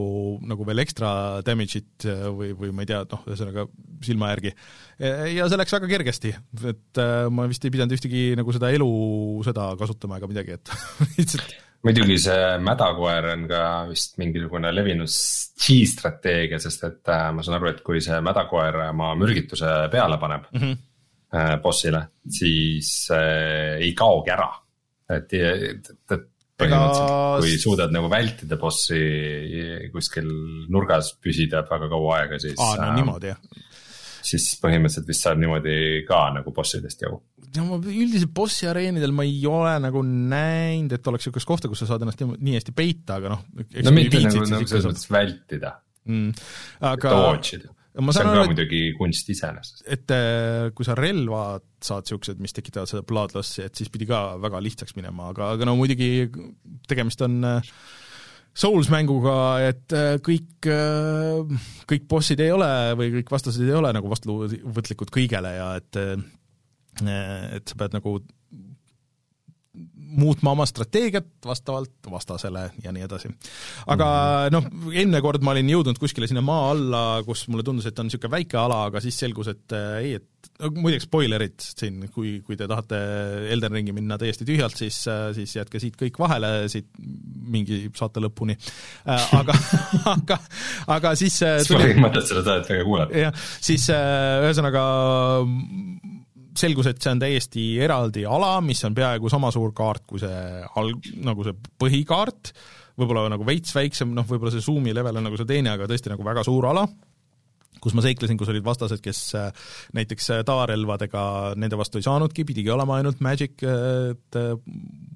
nagu veel ekstra damage'it või, või ma ei tea, noh, ühesõnaga silma järgi. ja see läks väga kergesti, et ma vist ei pidanud ühtegi nagu seda elu seda kasutama ega midagi, et lihtsalt muidugi see mädakoer on ka vist mingisugune levinud G-strateegia, sest et äh, ma saan aru, et kui see mädakoer oma mürgituse peale paneb mm -hmm. äh, boss'ile, siis äh, ei kaogi ära. Et, et, et põhimõtteliselt kui suudad nagu vältida bossi kuskil nurgas püsida väga kaua aega, siis. aa, no niimoodi jah siis põhimõtteliselt vist saab niimoodi ka nagu bossidest jagu. ja ma üldiselt bossi areenidel ma ei ole nagu näinud, et oleks niisugust kohta, kus sa saad ennast nii hästi peita, aga noh. no mitte nagu, nagu selles mõttes vältida mm,. aga. Ida see on ka muidugi kunst iseenesest. et äh, kui sa relvad saad niisugused, mis tekitavad seda bloodloss'i, et siis pidi ka väga lihtsaks minema, aga, aga no muidugi tegemist on äh, Souls mänguga, et äh, kõik, kõik bossid ei ole või kõik vastased ei ole nagu vastuvõtlikud kõigele ja et et sa pead nagu muutma oma strateegiat vastavalt vastasele ja nii edasi. aga mhm. noh, eelmine kord ma olin jõudnud kuskile sinna maa alla, kus mulle tundus, et on niisugune väike ala, aga siis selgus, et äh, ei, et muideks spoilerid siin, kui, kui te tahate Elden Ringi minna täiesti tühjalt, siis, äh, siis jätke siit kõik vahele, siit mingi saate lõpuni äh,. aga aga, aga siis tuli... siis polegi mõtet seda saadet väga kuulata. jah, siis ühesõnaga selgus, et see on täiesti eraldi ala, mis on peaaegu sama suur kaart kui see alg-, nagu see põhikaart, võib-olla nagu veits väiksem, noh võib-olla see zoom'i level on nagu see teine, aga tõesti nagu väga suur ala, kus ma seiklesin, kus olid vastased, kes äh, näiteks äh, tavarelvadega nende vastu ei saanudki, pidigi olema ainult magic, et äh,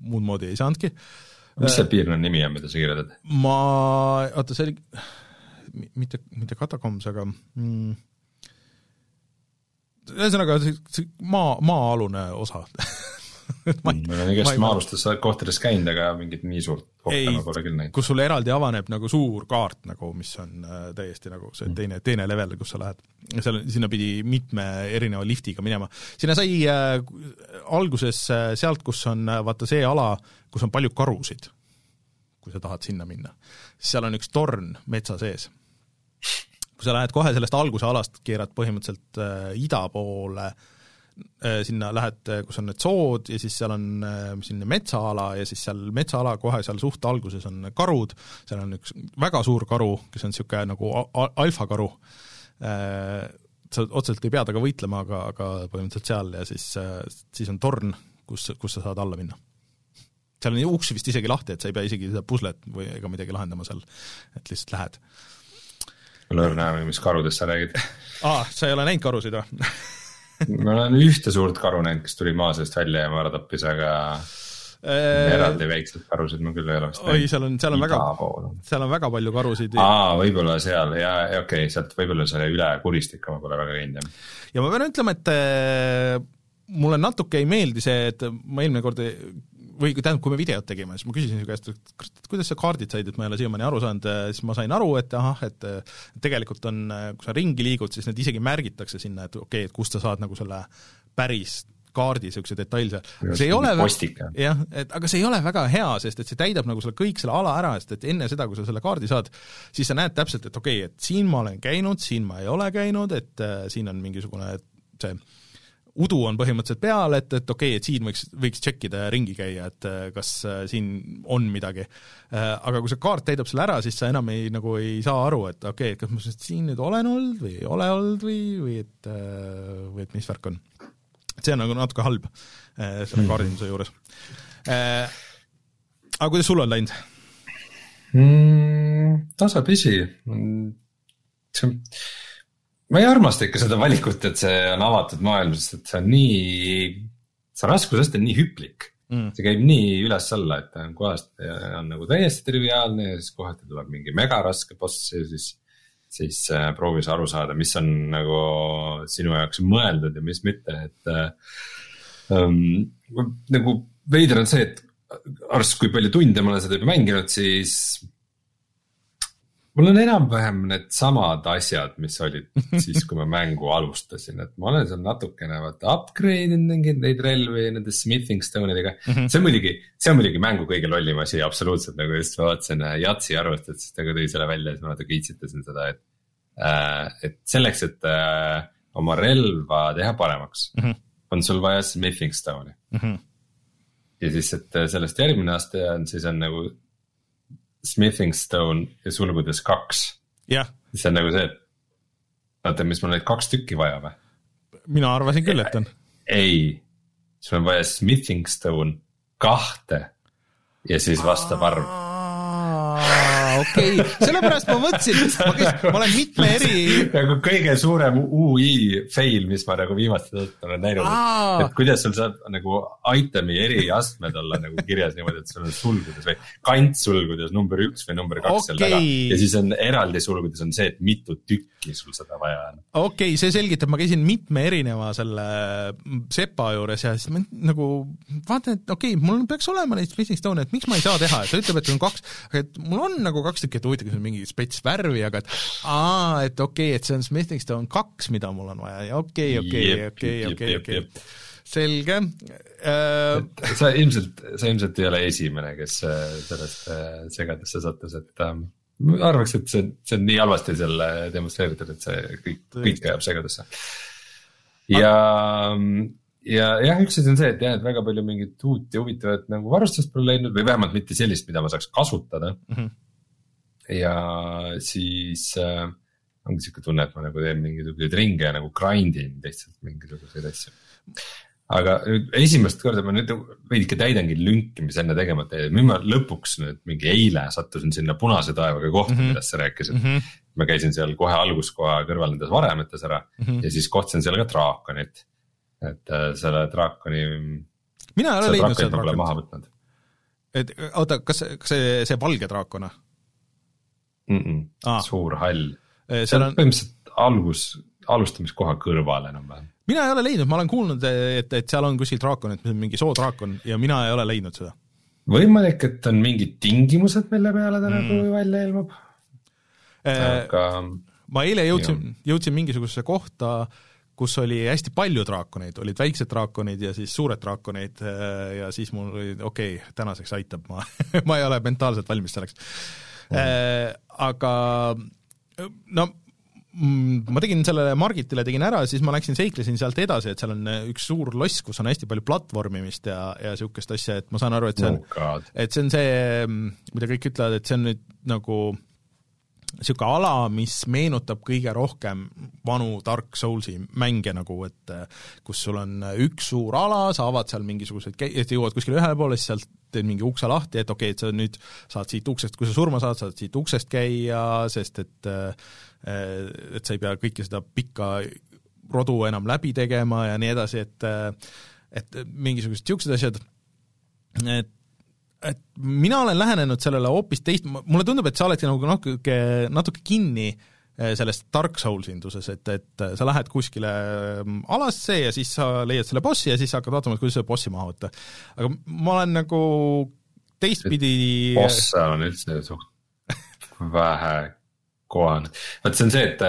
muud moodi ei saanudki. mis see piirkonna nimi on, mida sa kirjeldad? ma, oota, see oli mitte, mitte Katakombs, aga mm, ühesõnaga see maa, maa-alune osa ma olen igast maa-alustes kohtades käinud, aga mingit nii suurt kohta ma pole küll näinud. kus sul eraldi avaneb nagu suur kaart nagu, mis on äh, täiesti nagu see teine, teine level, kus sa lähed. seal, sinna pidi mitme erineva liftiga minema. sinna sai äh, alguses äh, sealt, kus on äh, vaata see ala, kus on palju karusid, kui sa tahad sinna minna, seal on üks torn metsa sees kui sa lähed kohe sellest alguse alast, keerad põhimõtteliselt äh, ida poole äh,, sinna lähed, äh, kus on need sood ja siis seal on äh, selline metsaala ja siis seal metsaala kohe seal suht alguses on karud, seal on üks väga suur karu, kes on niisugune nagu alfakaru. Äh,, sa otseselt ei pea temaga võitlema, aga, aga põhimõtteliselt seal ja siis, äh, siis on torn, kus, kus sa saad alla minna. Seal on uks vist isegi lahti, et sa ei pea isegi seda puslet või ega midagi lahendama seal, et lihtsalt lähed mul on õrna aimu, mis karudest sa räägid. aa, sa ei ole näinud karusid või ma olen ühte suurt karu näinud, kes tuli maa seest välja ja ma ära tappis, aga äh... eraldi väikseid karusid ma küll ei ole vist näinud. oi, seal on, seal on väga, seal on väga palju karusid. aa, võib-olla seal ja, ja okei okay,, sealt võib-olla selle üle kuristika ma pole väga käinud jah. ja ma pean ütlema, et äh, mulle natuke ei meeldi see, et ma eelmine kord või tähendab, kui me videot tegime, siis ma küsisin su käest, et kuidas sa kaardid said, et ma ei ole siiamaani aru saanud, siis ma sain aru, et ahah, et tegelikult on, kui sa ringi liigud, siis need isegi märgitakse sinna, et okei okay,, et kust sa saad nagu selle päris kaardi niisuguse detailse, see ei ole jah, et aga see ei ole väga hea, sest et see täidab nagu selle kõik selle ala ära, sest et enne seda, kui sa selle kaardi saad, siis sa näed täpselt, et okei okay,, et siin ma olen käinud, siin ma ei ole käinud, et äh, siin on mingisugune see udu on põhimõtteliselt peal, et, et okei okay,, et siin võiks, võiks tšekkida ja ringi käia, et äh, kas äh, siin on midagi. Aga kui see kaart täidab selle ära, siis sa enam ei, nagu ei saa aru, et okei okay,, et kas ma siin nüüd olen olnud või ei ole olnud või, või et, või et mis värk on. see on nagu natuke halb selle mhm. kaardinduse juures. Aga kuidas sul on läinud mm,? tasapisi, see on ma ei armasta ikka seda valikut, et see on avatud maailm, sest et see on nii, see raskusaste on nii hüplik mm.. see käib nii üles-alla, et kohast on nagu täiesti triviaalne ja siis kohati tuleb mingi megaraske boss ja siis. siis äh, proovi sa aru saada, mis on nagu sinu jaoks mõeldud ja mis mitte, et äh,. Um, nagu veider on see, et arvestades, kui palju tunde ma olen seda juba mänginud, siis mul on enam-vähem needsamad asjad, mis olid siis, kui ma mängu alustasin, et ma olen seal natukene vaata upgrade inud mingeid neid relvi nende smithing stone idega mm. -hmm. see on muidugi, see on muidugi mängu kõige lollim asi absoluutselt nagu just ma vaatasin äh, Jatsi arvustust, siis ta ka tõi selle välja, siis ma natuke iitsitasin seda, et äh,. et selleks, et äh, oma relva teha paremaks mm, -hmm. on sul vaja smithing stone'i mm. -hmm. ja siis, et äh, sellest järgmine aste on, siis on nagu Smithing Stone ja sulgudes kaks. siis on nagu see, et oota, mis mul neid kaks tükki vaja või? mina arvasin küll, et on. ei, sul on vaja Smithing Stone kahte ja siis vastav arv okei okay., sellepärast ma mõtlesin, ma käisin, ma olen mitme eri. nagu kõige suurem ui fail, mis ma nagu viimastel aastatel olen näinud, et kuidas sul saab nagu item'i eriastmed olla nagu kirjas niimoodi, et sul on sulgudes või kantsulgudes number üks või number kaks okay. seal taga. ja siis on eraldi sulgudes on see, et mitu tükki sul seda vaja on. okei okay,, see selgitab, ma käisin mitme erineva selle sepa juures ja siis ma nagu vaatan, et okei okay,, mul peaks olema neid Smithing Stone'e, et miks ma ei saa teha, et ta ütleb, et on kaks, aga et mul on nagu kaks tükki, et huvitav, kas on mingi spets värvi, aga et aa, et okei okay,, et see on Smithing Stone kaks, mida mul on vaja ja okei, okei, okei, okei, okei selge äh.... sa ilmselt, sa ilmselt ei ole esimene, kes äh, sellest äh, segadusse sattus, et ähm, ma arvaks, et see, see on nii halvasti seal demonstreeritud, et see kõik, kõik ajab segadusse. ja mm, ja jah, üks asi on see, et jah, et väga palju mingit uut ja huvitavat nagu varustust pole leidnud või vähemalt mitte sellist, mida ma saaks kasutada mm. -hmm ja siis äh, ongi sihuke tunne, et ma nagu teen mingisuguseid ringe ja nagu grind in lihtsalt mingisuguseid asju. aga nüüd esimest korda ma nüüd veidike täidangi lünki, mis enne tegemata jäi, nüüd ma lõpuks nüüd mingi eile sattusin sinna punase taevaga kohta mm, -hmm. millest sa rääkisid mm. -hmm. ma käisin seal kohe alguskoha kõrval nendes varemetes ära mm -hmm. ja siis kohtasin seal ka draakonit. et äh, selle draakoni. mina ei ole leidnud seda draakonit. et oota, kas, kas see, see valge draakon või? Mm. -mm. Ah. suur hall, see on põhimõtteliselt algus, alustamiskoha kõrval enam-vähem. mina ei ole leidnud, ma olen kuulnud, et, et seal on kuskil draakon, et mingi soodraakon ja mina ei ole leidnud seda. võimalik, et on mingid tingimused, mille peale ta mm. nagu välja ilmub äh,. aga ma eile jõudsin, jõudsin mingisugusesse kohta, kus oli hästi palju draakoneid, olid väiksed draakonid ja siis suured draakonid ja siis mul oli okei okay,, tänaseks aitab, ma ma ei ole mentaalselt valmis selleks mm.. aga no mm, ma tegin sellele Margitile tegin ära, siis ma läksin seiklesin sealt edasi, et seal on üks suur loss, kus on hästi palju platvormimist ja, ja niisugust asja, et ma saan aru, et see on oh, et see on see, mida kõik ütlevad, et see on nüüd nagu niisugune ala, mis meenutab kõige rohkem vanu Dark Soulsi mänge nagu, et kus sul on üks suur ala, sa avad seal mingisuguseid et jõuad kuskile ühele poole, siis sealt teed mingi ukse lahti, et okei okay,, et sa nüüd saad siit uksest, kui sa surma saad, saad siit uksest käia, sest et et sa ei pea kõike seda pikka rodu enam läbi tegema ja nii edasi, et et mingisugused niisugused asjad, et et mina olen lähenenud sellele hoopis teist, mulle tundub, et sa oledki nagu natuke, natuke kinni eh, selles Dark Souls induses, et, et sa lähed kuskile mm, alasse ja siis sa leiad selle bossi ja siis sa hakkad vaatama, et kuidas seda bossi maha võtta. aga ma olen nagu teistpidi boss seal on üldse suht vähe kohane, vot see on see, et,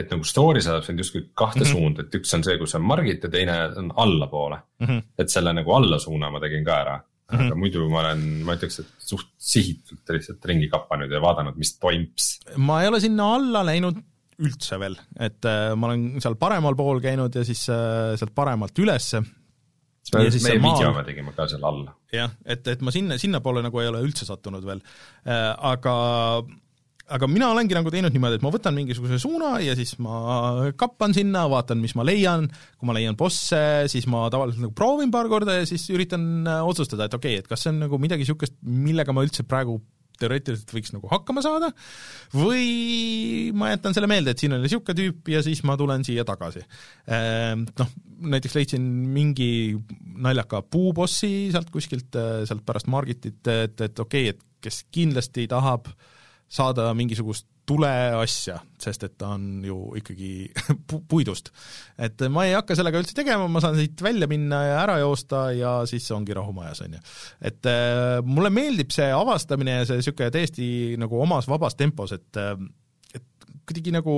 et nagu story saadab sind justkui kahte mm -hmm. suunda, et üks on see, kus on Margit ja teine on allapoole mm. -hmm. et selle nagu allasuuna ma tegin ka ära mm, -hmm. aga muidu ma olen, ma ütleks, et suht sihitult lihtsalt ringi kapanud ja vaadanud, mis toims. ma ei ole sinna alla läinud üldse veel, et äh, ma olen seal paremal pool käinud ja siis äh, sealt paremalt ülesse. meie video me tegime ka seal all. jah, et, et ma sinna, sinnapoole nagu ei ole üldse sattunud veel, aga aga mina olengi nagu teinud niimoodi, et ma võtan mingisuguse suuna ja siis ma kappan sinna, vaatan, mis ma leian, kui ma leian bosse, siis ma tavaliselt nagu proovin paar korda ja siis üritan otsustada, et okei okay,, et kas see on nagu midagi niisugust, millega ma üldse praegu teoreetiliselt võiks nagu hakkama saada, või ma jätan selle meelde, et siin oli niisugune tüüp ja siis ma tulen siia tagasi. Ehm, noh, näiteks leidsin mingi naljaka puubossi sealt kuskilt, äh, sealt pärast Margitit, et, et okei okay,, et kes kindlasti tahab saada mingisugust tuleasja, sest et ta on ju ikkagi pu-, puidust. et ma ei hakka sellega üldse tegema, ma saan siit välja minna ja ära joosta ja siis ongi rahu majas, on ju. et äh, mulle meeldib see avastamine ja see niisugune täiesti nagu omas vabas tempos, et äh, et kuidagi nagu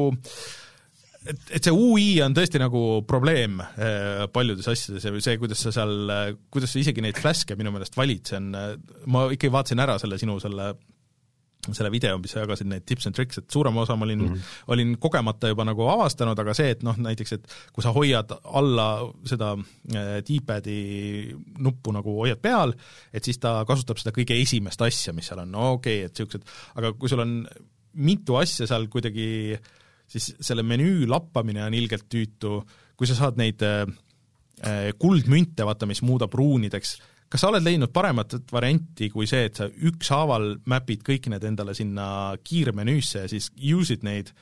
et, et see ui on tõesti nagu probleem äh, paljudes asjades ja see, kuidas sa seal, kuidas sa isegi neid flaske minu meelest valid, see on, ma ikkagi vaatasin ära selle sinu selle selle video, mis sa jagasid, need tips and tricks, et suurema osa ma olin mm, -hmm. olin kogemata juba nagu avastanud, aga see, et noh, näiteks et kui sa hoiad alla seda äh, D-pad'i nuppu nagu hoiad peal, et siis ta kasutab seda kõige esimest asja, mis seal on, no okei okay,, et niisugused, aga kui sul on mitu asja seal kuidagi, siis selle menüü lappamine on ilgelt tüütu, kui sa saad neid äh, kuldmünte, vaata, mis muudab ruunideks, kas sa oled leidnud paremat varianti kui see, et sa ükshaaval map'id kõik need endale sinna kiirmenüüsse ja siis use'id neid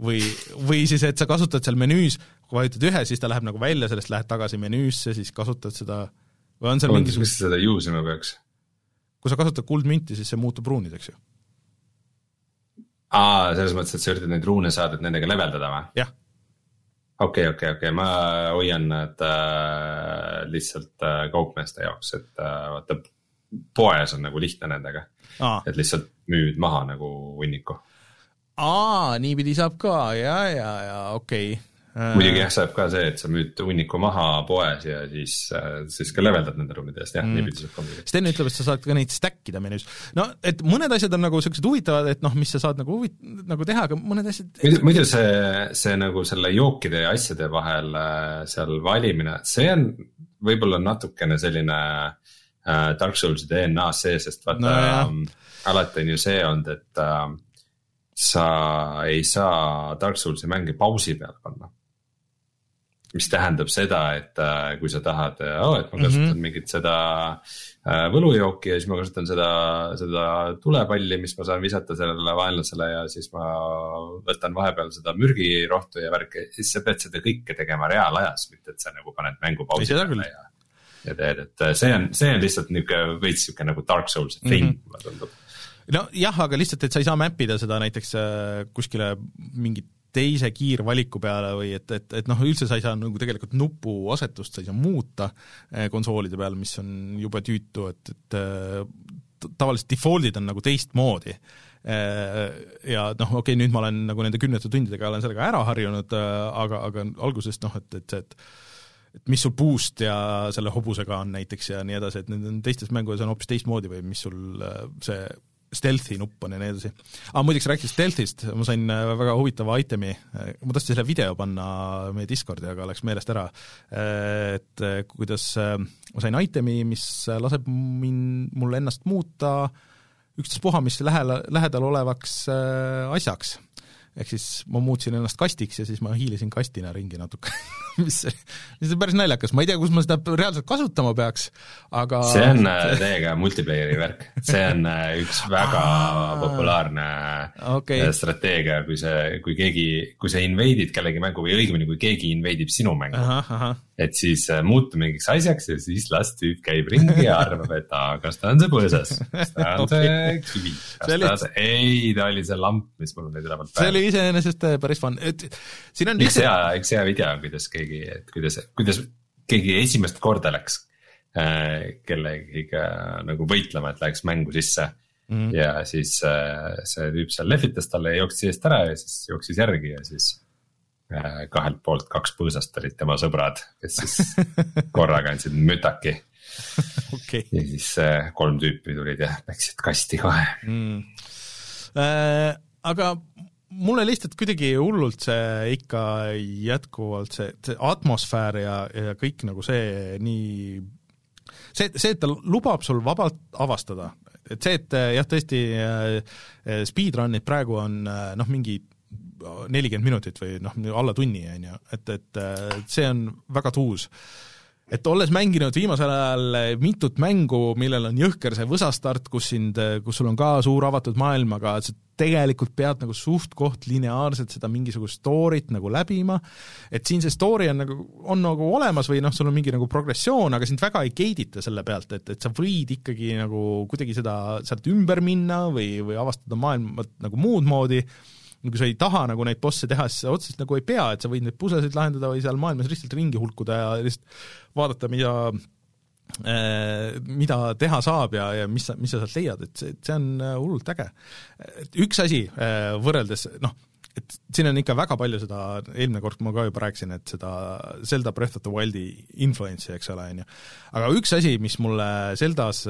või, või siis, et sa kasutad seal menüüs, kui vajutad ühe, siis ta läheb nagu välja sellest, lähed tagasi menüüsse, siis kasutad seda või on seal mingisugune mis seda use ima peaks? kui sa kasutad kuldmünti, siis see muutub ruunideks ju. aa, selles mõttes, et sa üritad neid ruune saada, et nendega leveldada või? jah okei okei okei. Ma hoian nad äh, lihtsalt äh, kaupmeeste jaoks, et äh, vaata poes on nagu lihtne nendega. et lihtsalt müüd maha nagu hunniku. aa, niipidi saab ka. Ja, ja, ja. Okei. okay muidugi jah, saab ka see, et sa müüd hunniku maha poes ja siis, äh, siis ka leveldad nende ruumide eest, jah mm., niipidi saab muidugi. Sten ütleb, et sa saad ka neid stack ida menüüs. no et mõned asjad on nagu niisugused huvitavad, et noh, mis sa saad nagu huvit-, nagu teha, aga mõned asjad muidu, muidu see, see nagu selle jookide ja asjade vahel äh, seal valimine, see on võib-olla natukene selline äh, Dark Souls'i DNA-s sees, sest vaata no, äh, alati on ju see olnud, et äh, sa ei saa Dark Souls'i mänge pausi peale panna mis tähendab seda, et äh, kui sa tahad oh,, et ma kasutan mm -hmm. mingit seda äh, võlujooki ja siis ma kasutan seda, seda tulepalli, mis ma saan visata sellele vaenlasele ja siis ma võtan vahepeal seda mürgirohtu ja värki, siis sa pead seda kõike tegema reaalajas, mitte et sa nagu paned mängu pausi peale ja. ja teed, et see on, see on lihtsalt nihuke veits sihuke nagu Dark Souls'i thing mm, -hmm. mulle tundub nojah, aga lihtsalt, et sa ei saa map ida seda näiteks kuskile mingit teise kiirvaliku peale või et, et, et noh, üldse sa ei saa nagu tegelikult nupuasetust sa ei saa muuta eh, konsoolide peal, mis on jube tüütu, et, et eh, tavaliselt default'id on nagu teistmoodi. Eh, ja noh, okei okay,, nüüd ma olen nagu nende kümnete tundidega olen sellega ära harjunud, aga, aga algusest noh, et, et see, et et mis sul boost ja selle hobusega on näiteks ja nii edasi, et need on teistes mängudes on hoopis teistmoodi või mis sul see stealth'i nupp on ja nii edasi. aa, muideks rääkides stealth'ist, ma sain äh, väga huvitava itemi, ma tahtsin selle video panna meie Discordi, aga läks meelest ära, äh, et äh, kuidas ma sain itemi, mis laseb min-, mul ennast muuta ükstaspuha mis lähel, lähedal olevaks asjaks ehk siis ma muutsin ennast kastiks ja siis ma hiilisin kastina ringi natuke. Mis, mis on päris naljakas, ma ei tea, kus ma seda reaalselt kasutama peaks, aga see on äh, täiega multiplayer'i värk, see on äh, üks väga populaarne okay. Äh, strateegia, kui see, kui keegi, kui sa invade'id kellegi mängu või õigemini, kui keegi invade ib sinu mängu. Et siis muutu mingiks asjaks ja siis las tüüp käib ringi ja arvab, et aa, kas ta on see põõsas, kas ta on okay. see kivi, kas ta on see, ei, ta oli see lamp, mis mul nüüd ülevalt see oli iseenesest päris fun, et siin on üks hea, üks hea video on, kuidas keegi et kuidas, kuidas keegi esimest korda läks äh, kellegiga nagu võitlema, et läheks mängu sisse mm. -hmm. ja siis äh, see tüüp seal lehvitas talle ja jooksis eest ära ja siis jooksis järgi ja siis äh, kahelt poolt kaks põõsast olid tema sõbrad, kes siis korraga andsid mütaki. Okay.. ja siis äh, kolm tüüpi tulid ja läksid kasti kohe. Mm.. Äh, aga mulle lihtsalt kuidagi hullult see ikka jätkuvalt see, see atmosfäär ja, ja kõik nagu see nii see, see, et ta lubab sul vabalt avastada, et see, et jah, tõesti speedrun'id praegu on noh, mingi nelikümmend minutit või noh, alla tunni, on ju, et, et see on väga tuus. Et olles mänginud viimasel ajal mitut mängu, millel on jõhker see võsastart, kus sind, kus sul on ka suur avatud maailm, aga sa tegelikult pead nagu suht-koht lineaarselt seda mingisugust story't nagu läbima, et siin see story on nagu, on nagu olemas või noh, sul on mingi nagu progressioon, aga sind väga ei gate'ita selle pealt, et, et sa võid ikkagi nagu kuidagi seda, sealt ümber minna või, või avastada maailma nagu muud moodi, kui sa ei taha nagu neid bosse teha, siis sa otseselt nagu ei pea, et sa võid neid pusesid lahendada või seal maailmas lihtsalt ringi hulkuda ja lihtsalt vaadata, mida äh, mida teha saab ja, ja mis sa, mis sa sealt leiad, et see, see on äh, hullult äge. üks asi äh, võrreldes noh, et siin on ikka väga palju seda, eelmine kord ma ka juba rääkisin, et seda Zelda Breath of the Wildi influence'i, eks ole, on ju. aga üks asi, mis mulle Zeldas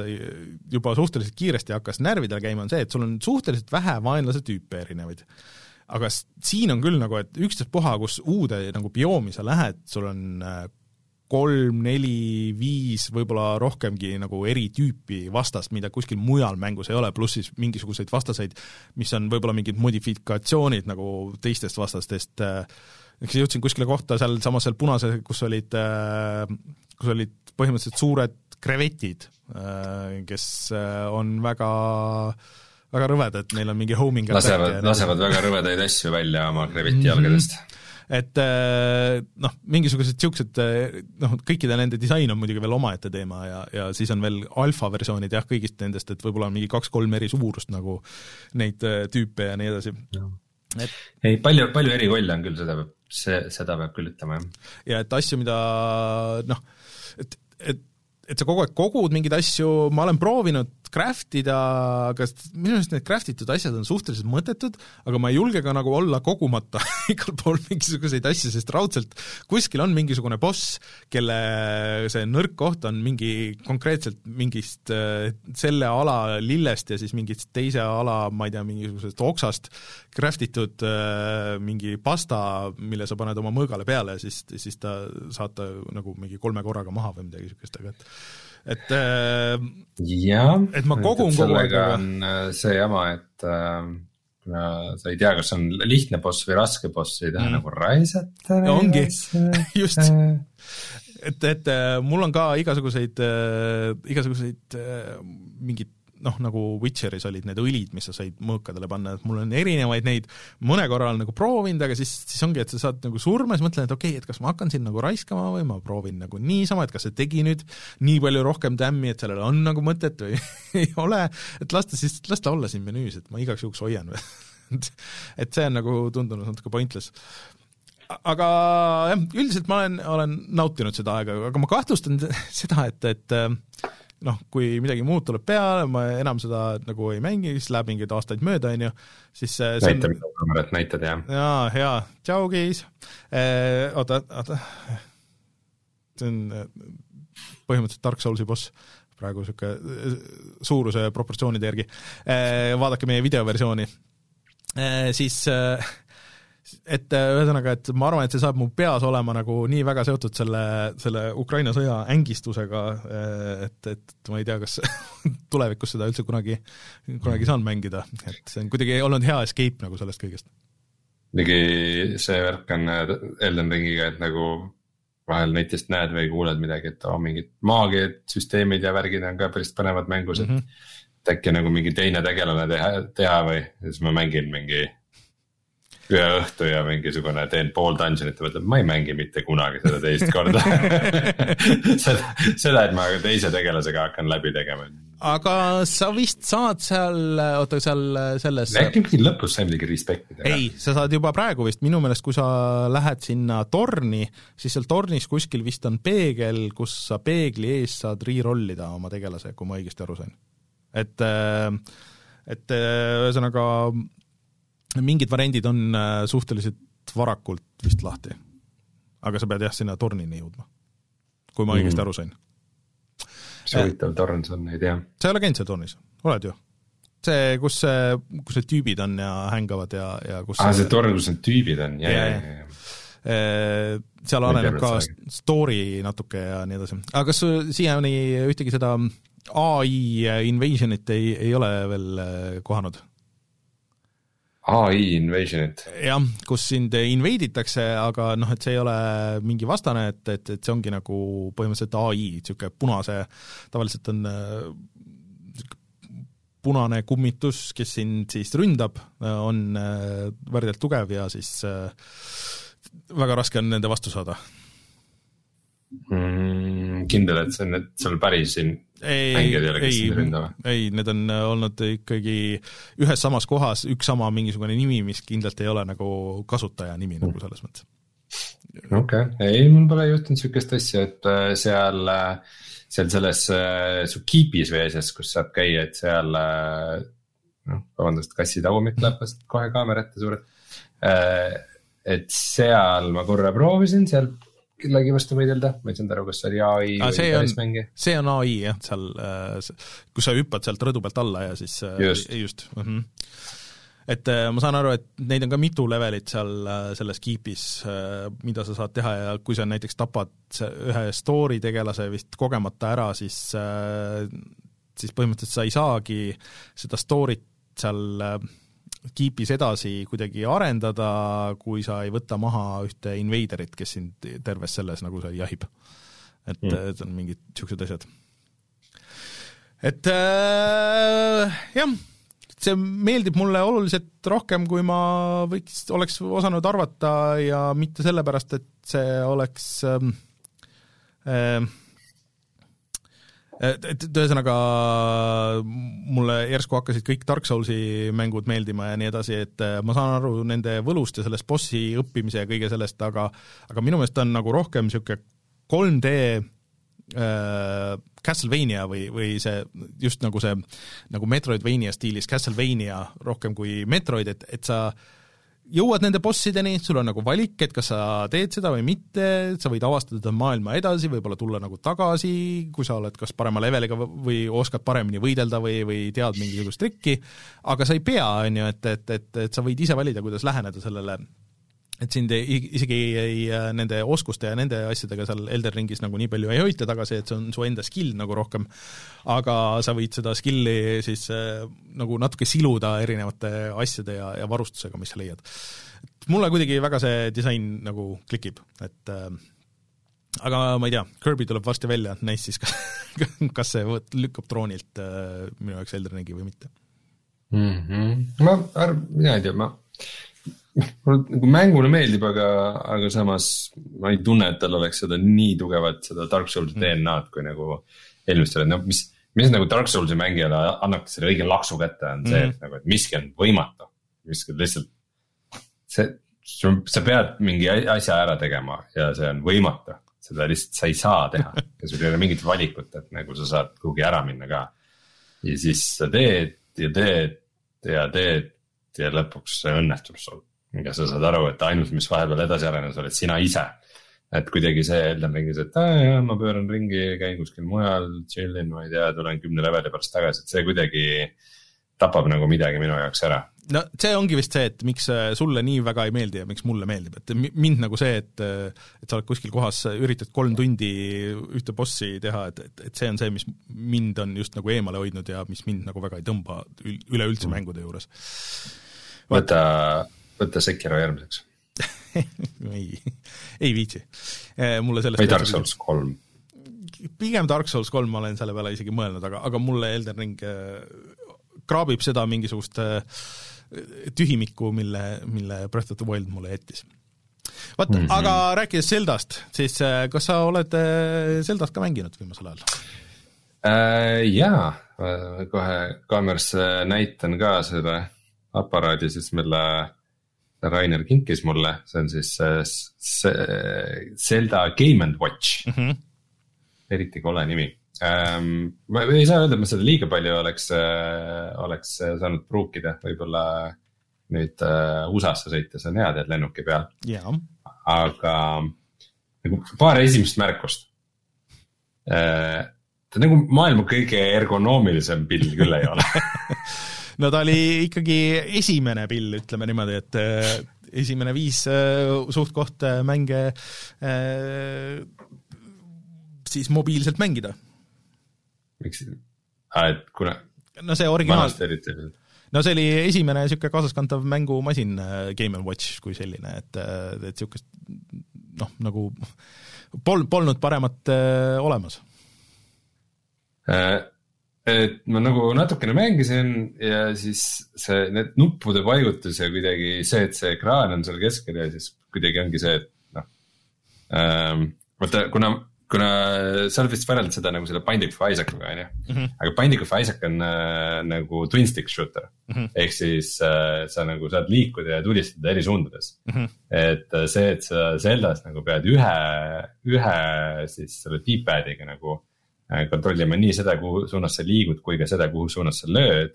juba suhteliselt kiiresti hakkas närvidele käima, on see, et sul on suhteliselt vähe vaenlase tüüpe erinevaid aga siin on küll nagu, et ükstaspuha, kus uude nagu bioomi sa lähed, sul on äh, kolm, neli, viis, võib-olla rohkemgi nagu eri tüüpi vastast, mida kuskil mujal mängus ei ole, pluss siis mingisuguseid vastaseid, mis on võib-olla mingid modifikatsioonid nagu teistest vastastest, äh, eks jõudsin kuskile kohta sealsamas seal punase, kus olid, äh, kus olid põhimõtteliselt suured krevetid, kes on väga äh, väga rõvedad, neil on mingi homing lasevad, lasevad väga rõvedaid asju välja oma kreviti jalgadest mm. -hmm et äh, noh, mingisugused niisugused noh, kõikide nende disain on muidugi veel omaette teema ja, ja siis on veel alfa versioonid jah, kõigist nendest, et võib-olla on mingi kaks-kolm eri suurust nagu neid äh, tüüpe ja nii edasi. Et... ei, palju, palju eri rolle on küll, seda peab, see, seda peab küll ütlema, jah. ja et asju, mida noh, et, et et sa kogu aeg kogud mingeid asju, ma olen proovinud craft ida, aga minu meelest need craft itud asjad on suhteliselt mõttetud, aga ma ei julge ka nagu olla kogumata igal pool mingisuguseid asju, sest raudselt kuskil on mingisugune boss, kelle see nõrk koht on mingi konkreetselt mingist äh, selle ala lillest ja siis mingist teise ala, ma ei tea, mingisugusest oksast craft itud äh, mingi pasta, mille sa paned oma mõõgale peale ja siis, siis ta saad ta nagu mingi kolme korraga maha või midagi niisugust, aga et et äh, jah, et ma kogun kogu aeg. äh, see jama, et äh, sa ei tea, kas on lihtne boss või raske boss, ei taha mm. nagu raisata. ongi, just et, et mul on ka igasuguseid äh,, igasuguseid äh, mingeid noh, nagu Witcheris olid need õlid, mis sa said mõõkadele panna, et mul on erinevaid neid, mõne korra olen nagu proovinud, aga siis, siis ongi, et sa saad nagu surma, siis mõtlen, et okei okay,, et kas ma hakkan siin nagu raiskama või ma proovin nagu niisama, et kas see tegi nüüd nii palju rohkem tämmi, et sellel on nagu mõtet või ei ole, et las ta siis, las ta olla siin menüüs, et ma igaks juhuks hoian või et see on nagu tundunud natuke pointless. Aga jah, üldiselt ma olen, olen nautinud seda aega, aga ma kahtlustan seda, et, et noh, kui midagi muud tuleb peale, ma enam seda nagu ei mängi, siis läheb mingeid aastaid mööda, on ju, siis see näita, mida kaamerat näitad, jah. jaa, hea, tšau, Keis eh,. Oota, oota, see on eh, põhimõtteliselt Dark Soulsi boss, praegu niisugune suuruse proportsioonide järgi eh,. Vaadake meie videoversiooni eh,. Siis eh, et äh, ühesõnaga, et ma arvan, et see saab mu peas olema nagu nii väga seotud selle, selle Ukraina sõja ängistusega, äh, et, et ma ei tea, kas tulevikus seda üldse kunagi, kunagi saan mängida, et see on kuidagi olnud hea escape nagu sellest kõigest. muidugi see värk on äh, Elden Ringiga, et nagu vahel netist näed või kuuled midagi, et oh, mingid maagiad, süsteemid ja värgid on ka päris põnevad mängus mm, -hmm. et äkki nagu mingi teine tegelane teha, teha või siis ma mängin mingi ühe õhtu ja mingisugune teen pool dungeon'it ja mõtlen, ma ei mängi mitte kunagi seda teist korda seda, seda, et ma teise tegelasega hakkan läbi tegema. aga sa vist saad seal, oota seal selles. äkki mingi lõpus sai midagi respektida? ei, sa saad juba praegu vist, minu meelest, kui sa lähed sinna torni, siis seal tornis kuskil vist on peegel, kus sa peegli ees saad reroll ida oma tegelase, kui ma õigesti aru sain. et, et ühesõnaga mingid variandid on äh, suhteliselt varakult vist lahti. aga sa pead jah, sinna tornini jõudma, kui ma õigesti mm. aru sain. mis huvitav torn see on, ei tea. sa ei ole käinud seal tornis, oled ju? see, kus see, kus need tüübid on ja hängavad ja, ja kus aa, see torn, kus need tüübid on, ja, Jaa, ja, jaa. ja, ja. Eh, seal areneb ka mis sa story natuke ja nii edasi. aga kas siiani ühtegi seda ai invasionit ei, ei ole veel eh, kohanud? Ai Invasionit, jah, kus sind invade itakse, aga noh, et see ei ole mingi vastane, et, et, et see ongi nagu põhimõtteliselt ai, niisugune punase, tavaliselt on äh, punane kummitus, kes sind siis ründab, on äh, värdjalt tugev ja siis äh, väga raske on nende vastu saada. mm,. kindel, et see on need, seal päris siin ei, ei ei need on äh, olnud ikkagi ühes samas kohas üks sama mingisugune nimi, mis kindlalt ei ole nagu kasutaja nimi nagu selles mõttes. okei okay., ei mul pole juhtunud sihukest asja, et äh, seal, seal selles äh, su keep'is või asjas, kus saab käia, et seal äh, noh, vabandust, kassitagumik vast kohe kaamera ette suurelt. et seal ma korra proovisin, seal kellegi vastu võidelda, ma ei saanud aru, kas see oli ai või see on- see on ai jah, seal, kus sa hüppad sealt rõdu pealt alla ja siis äh, Just. just mm. -hmm. et äh, ma saan aru, et neid on ka mitu levelit seal äh, selles keep'is, mida sa saad teha ja kui sa näiteks tapad ühe story tegelase vist kogemata ära, siis, siis põhimõtteliselt sa ei saagi seda story't seal äh, keep'is edasi kuidagi arendada, kui sa ei võta maha ühte invaderit, kes sind terves selles nagu see jahib. et Mm. et on mingid niisugused asjad. et äh, jah, see meeldib mulle oluliselt rohkem, kui ma võiks, oleks osanud arvata ja mitte sellepärast, et see oleks ähm, ähm, et, et ühesõnaga mulle järsku hakkasid kõik Dark Soulsi mängud meeldima ja nii edasi, et äh, ma saan aru nende võlust ja sellest bossi õppimise ja kõige sellest, aga aga minu meelest ta on nagu rohkem niisugune 3D äh, Castlevania või, või see just nagu see nagu Metroidvania stiilis Castlevania rohkem kui Metroid, et, et sa jõuad nende bossideni, sul on nagu valik, et kas sa teed seda või mitte, sa võid avastada maailma edasi, võib-olla tulla nagu tagasi, kui sa oled kas parema leveliga või oskad paremini võidelda või, või tead mingisugust trikki, aga sa ei pea, on ju, et, et, et, et sa võid ise valida, kuidas läheneda sellele et sind ei, isegi ei, ei nende oskuste ja nende asjadega seal Elder Ringis nagu nii palju ei hoita tagasi, et see on su enda skill nagu rohkem, aga sa võid seda skill'i siis äh, nagu natuke siluda erinevate asjade ja, ja varustusega, mis sa leiad. mulle kuidagi väga see disain nagu klikib, et äh, aga ma ei tea, Kirby tuleb varsti välja, näis siis, kas, kas see võt- lükkab troonilt äh, minu jaoks Elder Ringi või mitte. mm. -hmm. ma mina ei tea, ma, mulle nagu mänguna meeldib, aga, aga samas ma ei tunne, et tal oleks seda nii tugevat seda Dark Soulsi DNA-d kui nagu eelmistel, no mis, mis nagu Dark Soulsi mängijale annabki selle õige laksu kätte, on see, et nagu, et miski on võimatu, miski lihtsalt. see, sa pead mingi asja ära tegema ja see on võimatu, seda lihtsalt sa ei saa teha. Ja sul ei ole mingit valikut, et nagu sa saad kuhugi ära minna ka. ja siis sa teed ja teed ja teed ja lõpuks see õnnestub sul. ja sa saad aru, et ainus, mis vahepeal edasi arenes, oled sina ise. et kuidagi see Elden Ringis, et aa jaa, ma pööran ringi, käin kuskil mujal, chill in, ma ei tea, tulen kümne leveli pärast tagasi, et see kuidagi tapab nagu midagi minu jaoks ära. no see ongi vist see, et miks äh, sulle nii väga ei meeldi ja miks mulle meeldib, et mi- mind nagu see, et et sa oled kuskil kohas, üritad kolm tundi ühte bossi teha, et, et, et see on see, mis mind on just nagu eemale hoidnud ja mis mind nagu väga ei tõmba ül- üleüldse Mm. mängude juures. võta, võta Sekiro järgmiseks ei, ei viitsi. mulle sellest või Dark Souls kolm. pigem Dark Souls kolm ma olen selle peale isegi mõelnud, aga, aga mulle Elden Ring äh, kraabib seda mingisugust äh, tühimikku, mille, mille Breath of the Wild mulle jättis. vot mm. -hmm. aga rääkides Zeldast, siis äh, kas sa oled äh, Zeldat ka mänginud viimasel ajal? Äh, jaa, kohe kaamerasse näitan ka seda aparaadi siis, mille Rainer kinkis mulle, see on siis see Zelda Game and Watch, eriti kole nimi ähm,. ma ei saa öelda, et ma seda liiga palju oleks äh,, oleks saanud pruukida, võib-olla nüüd äh, USA-sse sõites on hea tead lennuki peal, jaa, aga nagu paar esimest märkust. ta nagu maailma kõige ergonoomilisem pill küll ei ole. no ta oli ikkagi esimene pill, ütleme niimoodi, et äh, esimene viis äh, suht-koht äh, mänge äh, siis mobiilselt mängida. Miks, et kuna no see originaal, no see oli esimene niisugune kaasaskantav mängumasin Game and Watch kui selline, et, et niisugust noh, nagu pol-, polnud paremat äh, olemas äh,. et ma nagu natukene mängisin ja siis see, need nuppude paigutus ja kuidagi see, et see ekraan on seal keskel ja siis kuidagi ongi see, et noh ähm,. vaata, kuna kuna sa oled vist võrrelnud seda nagu selle Binding of Isaacuga on ju mm, -hmm. aga Binding of Isaac on äh, nagu twin stick shooter mm. -hmm. ehk siis äh, sa nagu saad liikuda ja tulistada eri suundades mm. -hmm. et äh, see, et sa Zeldas nagu pead ühe, ühe siis selle D-pad'iga nagu äh, kontrollima nii seda, kuhu suunas sa liigud, kui ka seda, kuhu suunas sa lööd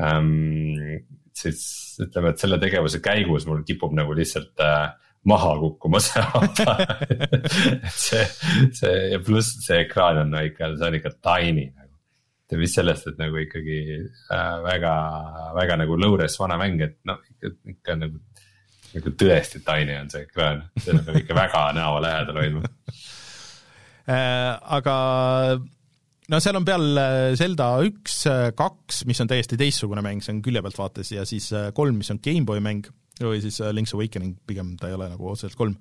ähm,. siis ütleme, et selle tegevuse käigus mul kipub nagu lihtsalt äh, maha kukkuma saada et see, see ja pluss see ekraan on no ikka, see on ikka tiny nagu. et mis sellest, et nagu ikkagi äh, väga, väga nagu lõures vana mäng, et noh, ikka, ikka nagu. nagu tõesti tiny on see ekraan, seda peab ikka väga näo lähedal hoidma äh, aga no seal on peal äh, Zelda üks, äh, kaks, mis on täiesti teistsugune mäng, see on külje pealt vaates ja siis kolm, mis on GameBoy mäng või siis äh, Link's Awakening, pigem ta ei ole nagu otseselt kolm.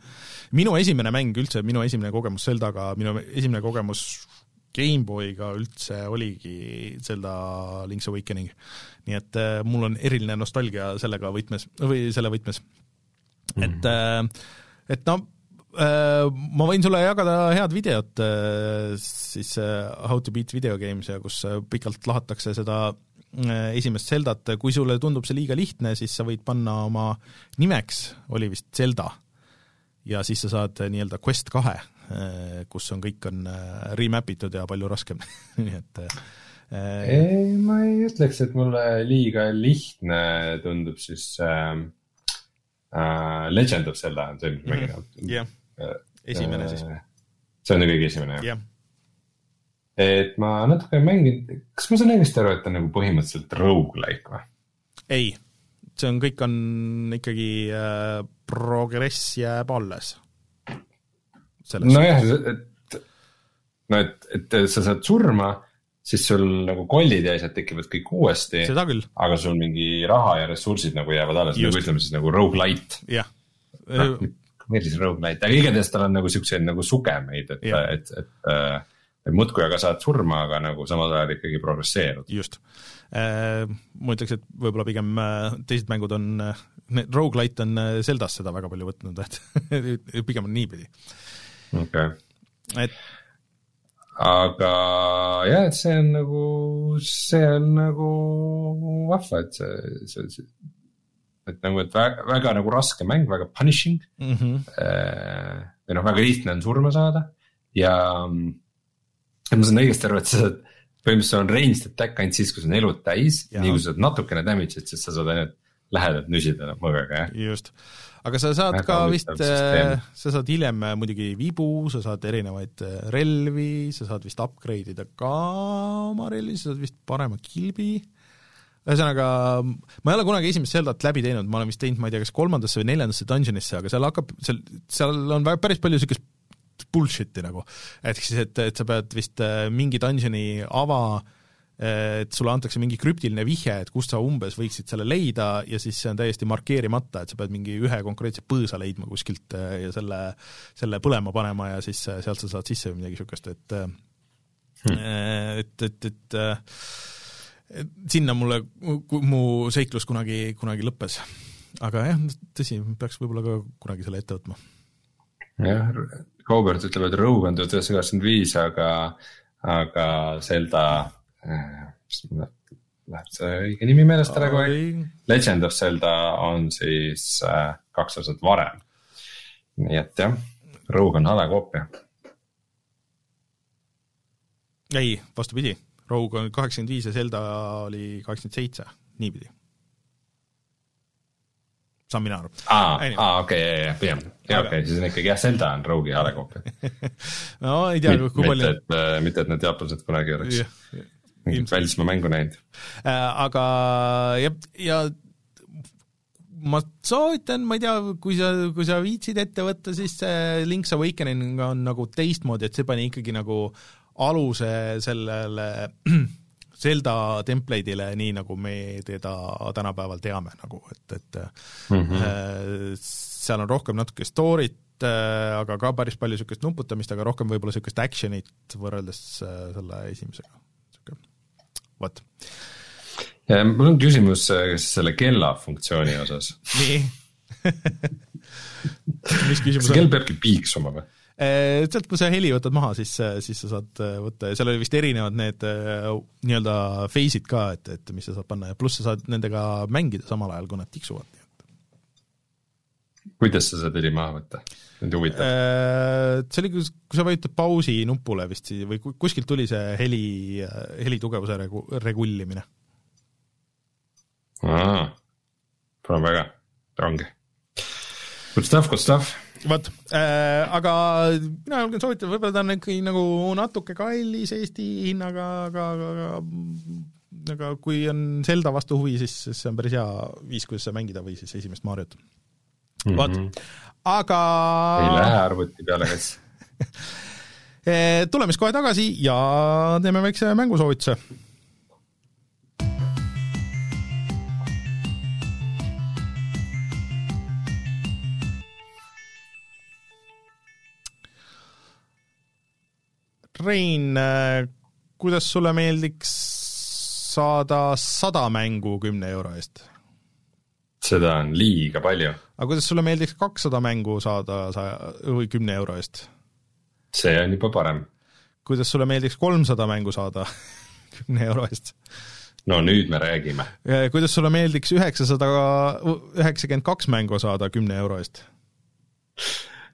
minu esimene mäng üldse, minu esimene kogemus Zeldaga, minu esimene kogemus GameBoyga üldse oligi Zelda Link's Awakening. nii et äh, mul on eriline nostalgia sellega võtmes, või selle võtmes mm. -hmm. et äh, et no äh, ma võin sulle jagada head videot siis How to beat video games ja kus pikalt lahatakse seda esimest Zeldat, kui sulle tundub see liiga lihtne, siis sa võid panna oma nimeks, oli vist Zelda, ja siis sa saad nii-öelda Quest kahe, äh, kus on, kõik on äh, remap itud ja palju raskem nii et ei, ma ei ütleks, et mulle liiga lihtne tundub siis äh, uh, Legend of Zelda on see, mis ma mängin. jah, esimene siis. see on kõige esimene jah? Et ma natuke mänginud, kas ma saan õigesti aru, et ta on nagu põhimõtteliselt rogu-like või? ei, see on, kõik on ikkagi äh, progress jääb alles. nojah, et, no et, et sa saad surma, siis sul nagu kollid ja asjad tekivad kõik uuesti. aga sul mingi raha ja ressursid nagu jäävad alles, nagu ütleme siis nagu rogu-lite. jah no,. meeldis rogu-lite, aga igatahes tal on nagu siukseid nagu sugemeid, et, et, et, et äh, et muudkui aga saad surma, aga nagu samal ajal ikkagi progresseerud. just, äh, ma ütleks, et võib-olla pigem äh, teised mängud on, äh, need rogu-lite on Zeldas seda väga palju võtnud, et pigem on niipidi. okei okay.. et aga jah, et see on nagu, see on nagu vahva, et see, see, see et nagu, et väga, väga nagu raske mäng, väga punishing mm. -hmm. või noh, väga lihtne on surma saada ja et ma saan õigesti aru, et sa saad, põhimõtteliselt on ranged attack ainult siis, kui sul on elud täis, nii kui sa saad natukene damage'it, siis sa saad ainult lähedalt nüsida mõõgaga, jah. just, aga sa saad Väga ka vist, äh, sa saad hiljem äh, muidugi vibu, sa saad erinevaid äh, relvi, sa saad vist upgrade ida ka oma relvi, sa saad vist parema kilbi ühesõnaga, ma ei ole kunagi esimest Zeldat läbi teinud, ma olen vist teinud, ma ei tea, kas kolmandasse või neljandasse dungeonisse, aga seal hakkab, seal, seal on väga, päris palju niisugust bullshit'i nagu. ehk siis, et, et sa pead vist äh, mingi dungeoni ava et sulle antakse mingi krüptiline vihje, et kust sa umbes võiksid selle leida ja siis see on täiesti markeerimata, et sa pead mingi ühe konkreetse põõsa leidma kuskilt äh, ja selle, selle põlema panema ja siis äh, sealt sa saad sisse või midagi niisugust, et hmm. et, et, et, et sinna mulle, mu seiklus kunagi, kunagi lõppes. aga jah, tõsi, peaks võib-olla ka kunagi selle ette võtma. Jah, Kaubert ütleb, et Rogue on tuhat üheksasada kaheksakümmend viis, aga, aga Zelda äh,, läheb see õige nimi meelest ära kogu aeg. Legend of Zelda on siis äh, kaks aastat varem. nii et jah, Rogue on hale koopia. ei, vastupidi, Rogue on kaheksakümmend viis ja Zelda oli kaheksakümmend seitse, niipidi saan mina aru. aa, okei ja, ja, pigem, ja okei siis on ikkagi jah, Zelda on Rogue'i hale koopia no ei tea, kui palju. mitte, et, äh, mitte, et need jaaplased kunagi oleks mingit välismaa mängu näinud. aga ja, ja ma soovitan, ma ei tea, kui sa, kui sa viitsid ette võtta, siis see Link's Awakening on nagu teistmoodi, et see pani ikkagi nagu aluse sellele Zelda template'ile, nii nagu me teda tänapäeval teame nagu, et, et mm -hmm. seal on rohkem natuke story't, äh, aga ka päris palju niisugust nuputamist, aga rohkem võib-olla niisugust action'it võrreldes äh, selle esimesega, niisugune, vot. mul on küsimus selle kella funktsiooni osas. nii mis küsimus on? kas kell peabki piiksuma või? Äh, sealt, kui sa heli võtad maha, siis, siis sa saad äh, võtta ja seal oli vist erinevad need nii-öelda phase'id ka, et, et mis sa saad panna ja pluss sa saad nendega mängida samal ajal, kui nad tiksuvad. kuidas sa saad heli maha võtta? mind huvitab. See oli, kui sa vajutad pausi nupule vist siis või kuskilt tuli see heli, helitugevuse regu-, regullimine. Pole väga, ongi. Good stuff, good stuff vot äh,, aga mina julgen soovitada, võib-olla ta on ikkagi nagu natuke kallis Eesti hinnaga, aga, aga, aga aga kui on Zelda vastu huvi, siis see on päris hea viis, kuidas seda mängida või siis esimest Mariot. Vot, aga ei lähe arvuti peale, kas äh, tuleme siis kohe tagasi ja teeme väikse mängusoovituse Rein, äh, kuidas sulle meeldiks saada sada mängu kümne euro eest? seda on liiga palju. aga kuidas sulle meeldiks kakssada mängu saada saja või kümne euro eest? see on juba parem. kuidas sulle meeldiks kolmsada mängu saada kümne euro eest? no nüüd me räägime. kuidas sulle meeldiks üheksasada üheksakümmend kaks mängu saada kümne euro eest?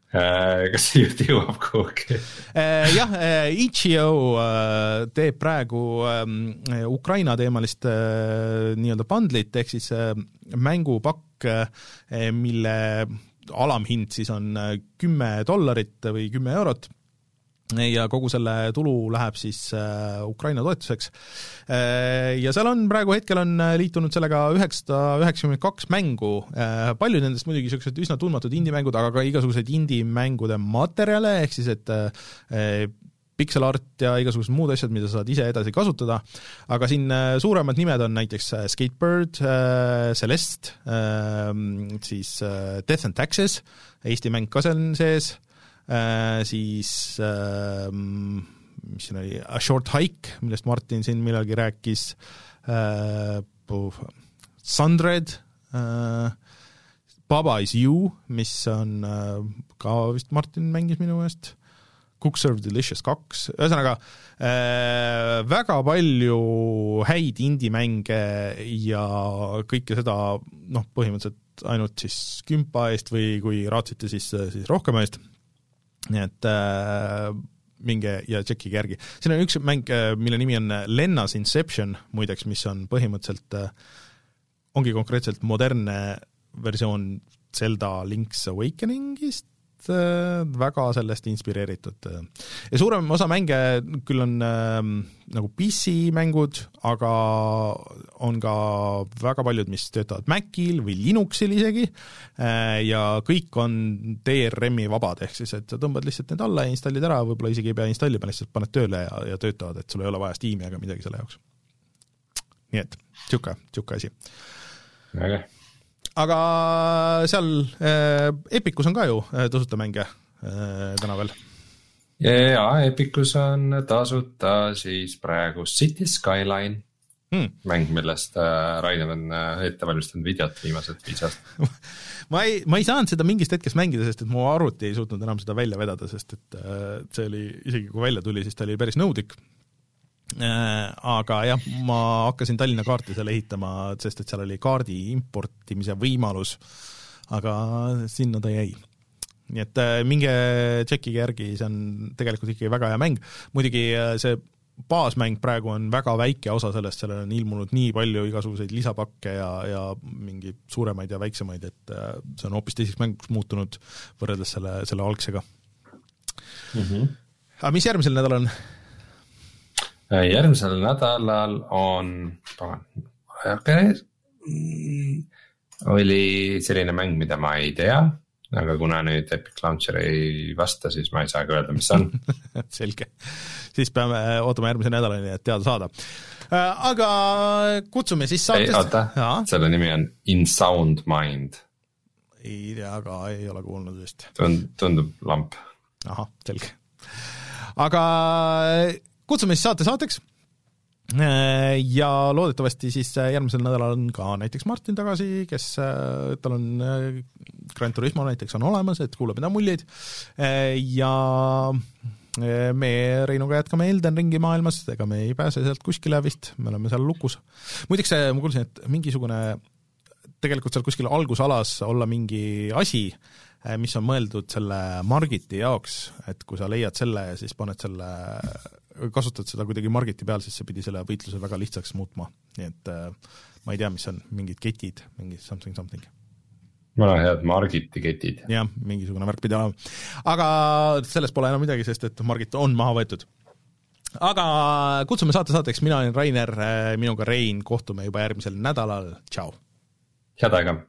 Äh, kas see jutt jõuab kuhugi? Äh, jah, äh, Itch.io teeb praegu ähm, Ukraina teemalist nii-öelda bundlit ehk siis mängupakk, mille alamhind siis on kümme dollarit või kümme eurot ja kogu selle tulu läheb siis äh, Ukraina toetuseks äh,. ja seal on praegu hetkel on äh, liitunud sellega üheksasada üheksakümmend kaks mängu paljud nendest muidugi niisugused üsna tundmatud indie-mängud, aga ka igasugused indie-mängude materjale, ehk siis et äh, pixel art ja igasugused muud asjad, mida sa saad ise edasi kasutada, aga siin suuremad nimed on näiteks Skatebird, Celeste, siis Death and Taxes, Eesti mäng ka seal sees äh,, siis äh, mis siin oli, A Short Hike, millest Martin siin millalgi rääkis. Äh,, Sundred äh,, Baba is you, mis on äh, ka vist Martin mängis minu meelest, Cook Serve Delicious kaks, ühesõnaga äh, väga palju häid indie-mänge ja kõike seda noh, põhimõtteliselt ainult siis kümpa eest või kui raatsite, siis, siis rohkem eest nii et äh, minge ja tšekkige järgi. siin on üks mäng, äh, mille nimi on Lennas Inception muideks, mis on põhimõtteliselt äh,, ongi konkreetselt modernne versioon Zelda Link's Awakeningist, Äh, väga sellest inspireeritud. ja suurem osa mänge küll on äh, nagu PC-mängud, aga on ka väga paljud, mis töötavad Macil või Linuxil isegi äh, ja kõik on DRM-i vabad, ehk siis et sa tõmbad lihtsalt need alla ja installid ära, võib-olla isegi ei pea installima, lihtsalt paned tööle ja, ja töötavad, et sul ei ole vaja Steam'i ega midagi selle jaoks. nii et niisugune, niisugune asi. väga aga seal äh, Epicus on ka ju äh, tasuta mänge äh, täna veel. ja Epicus on tasuta siis praegu City Skyline hmm. mäng, millest äh, Rainer on äh, ette valmistanud videot viimased viis aastat ma ei, ma ei saanud seda mingist hetkest mängida, sest et mu arvuti ei suutnud enam seda välja vedada, sest et äh, see oli, isegi kui välja tuli, siis ta oli päris nõudlik aga jah, ma hakkasin Tallinna kaarti seal ehitama, sest et seal oli kaardi importimise võimalus, aga sinna ta jäi. nii et äh, minge tšekkige järgi, see on tegelikult ikkagi väga hea mäng, muidugi äh, see baasmäng praegu on väga väike osa sellest, sellele on ilmunud nii palju igasuguseid lisapakke ja, ja mingeid suuremaid ja väiksemaid, et see on hoopis teiseks mänguks muutunud võrreldes selle, selle algsega mm. -hmm. aga mis järgmisel nädalal on? Järgmisel nädalal on, pagan, oli selline mäng, mida ma ei tea, aga kuna nüüd Epic Launcher ei vasta, siis ma ei saagi öelda, mis see on selge, siis peame ootama järgmise nädalani, et teada saada. Äh, aga kutsume siis saatest. oota, selle nimi on In Sound Mind, ei tea ka, ei ole kuulnud vist. tund-, tundub lamp. ahah, selge. aga kutsume siis saate saateks ja loodetavasti siis järgmisel nädalal on ka näiteks Martin tagasi, kes, tal on Gran Turismo näiteks on olemas, et kuulab enda muljeid ja me Reinuga jätkame Elden Ringi maailmas, ega me ei pääse sealt kuskile vist, me oleme seal lukus. muideks ma kuulsin, et mingisugune tegelikult seal kuskil algusalas olla mingi asi, mis on mõeldud selle Margiti jaoks, et kui sa leiad selle siis paned selle kasutad seda kuidagi Margiti peal, siis see pidi selle võitluse väga lihtsaks muutma, nii et äh, ma ei tea, mis on, mingid ketid, mingi something something. väga head Margiti ketid. jah, mingisugune värk pidi olema. aga sellest pole enam midagi, sest et Margit on maha võetud. aga kutsume saate saateks, mina olen Rainer, minuga Rein, kohtume juba järgmisel nädalal, tšau! head aega!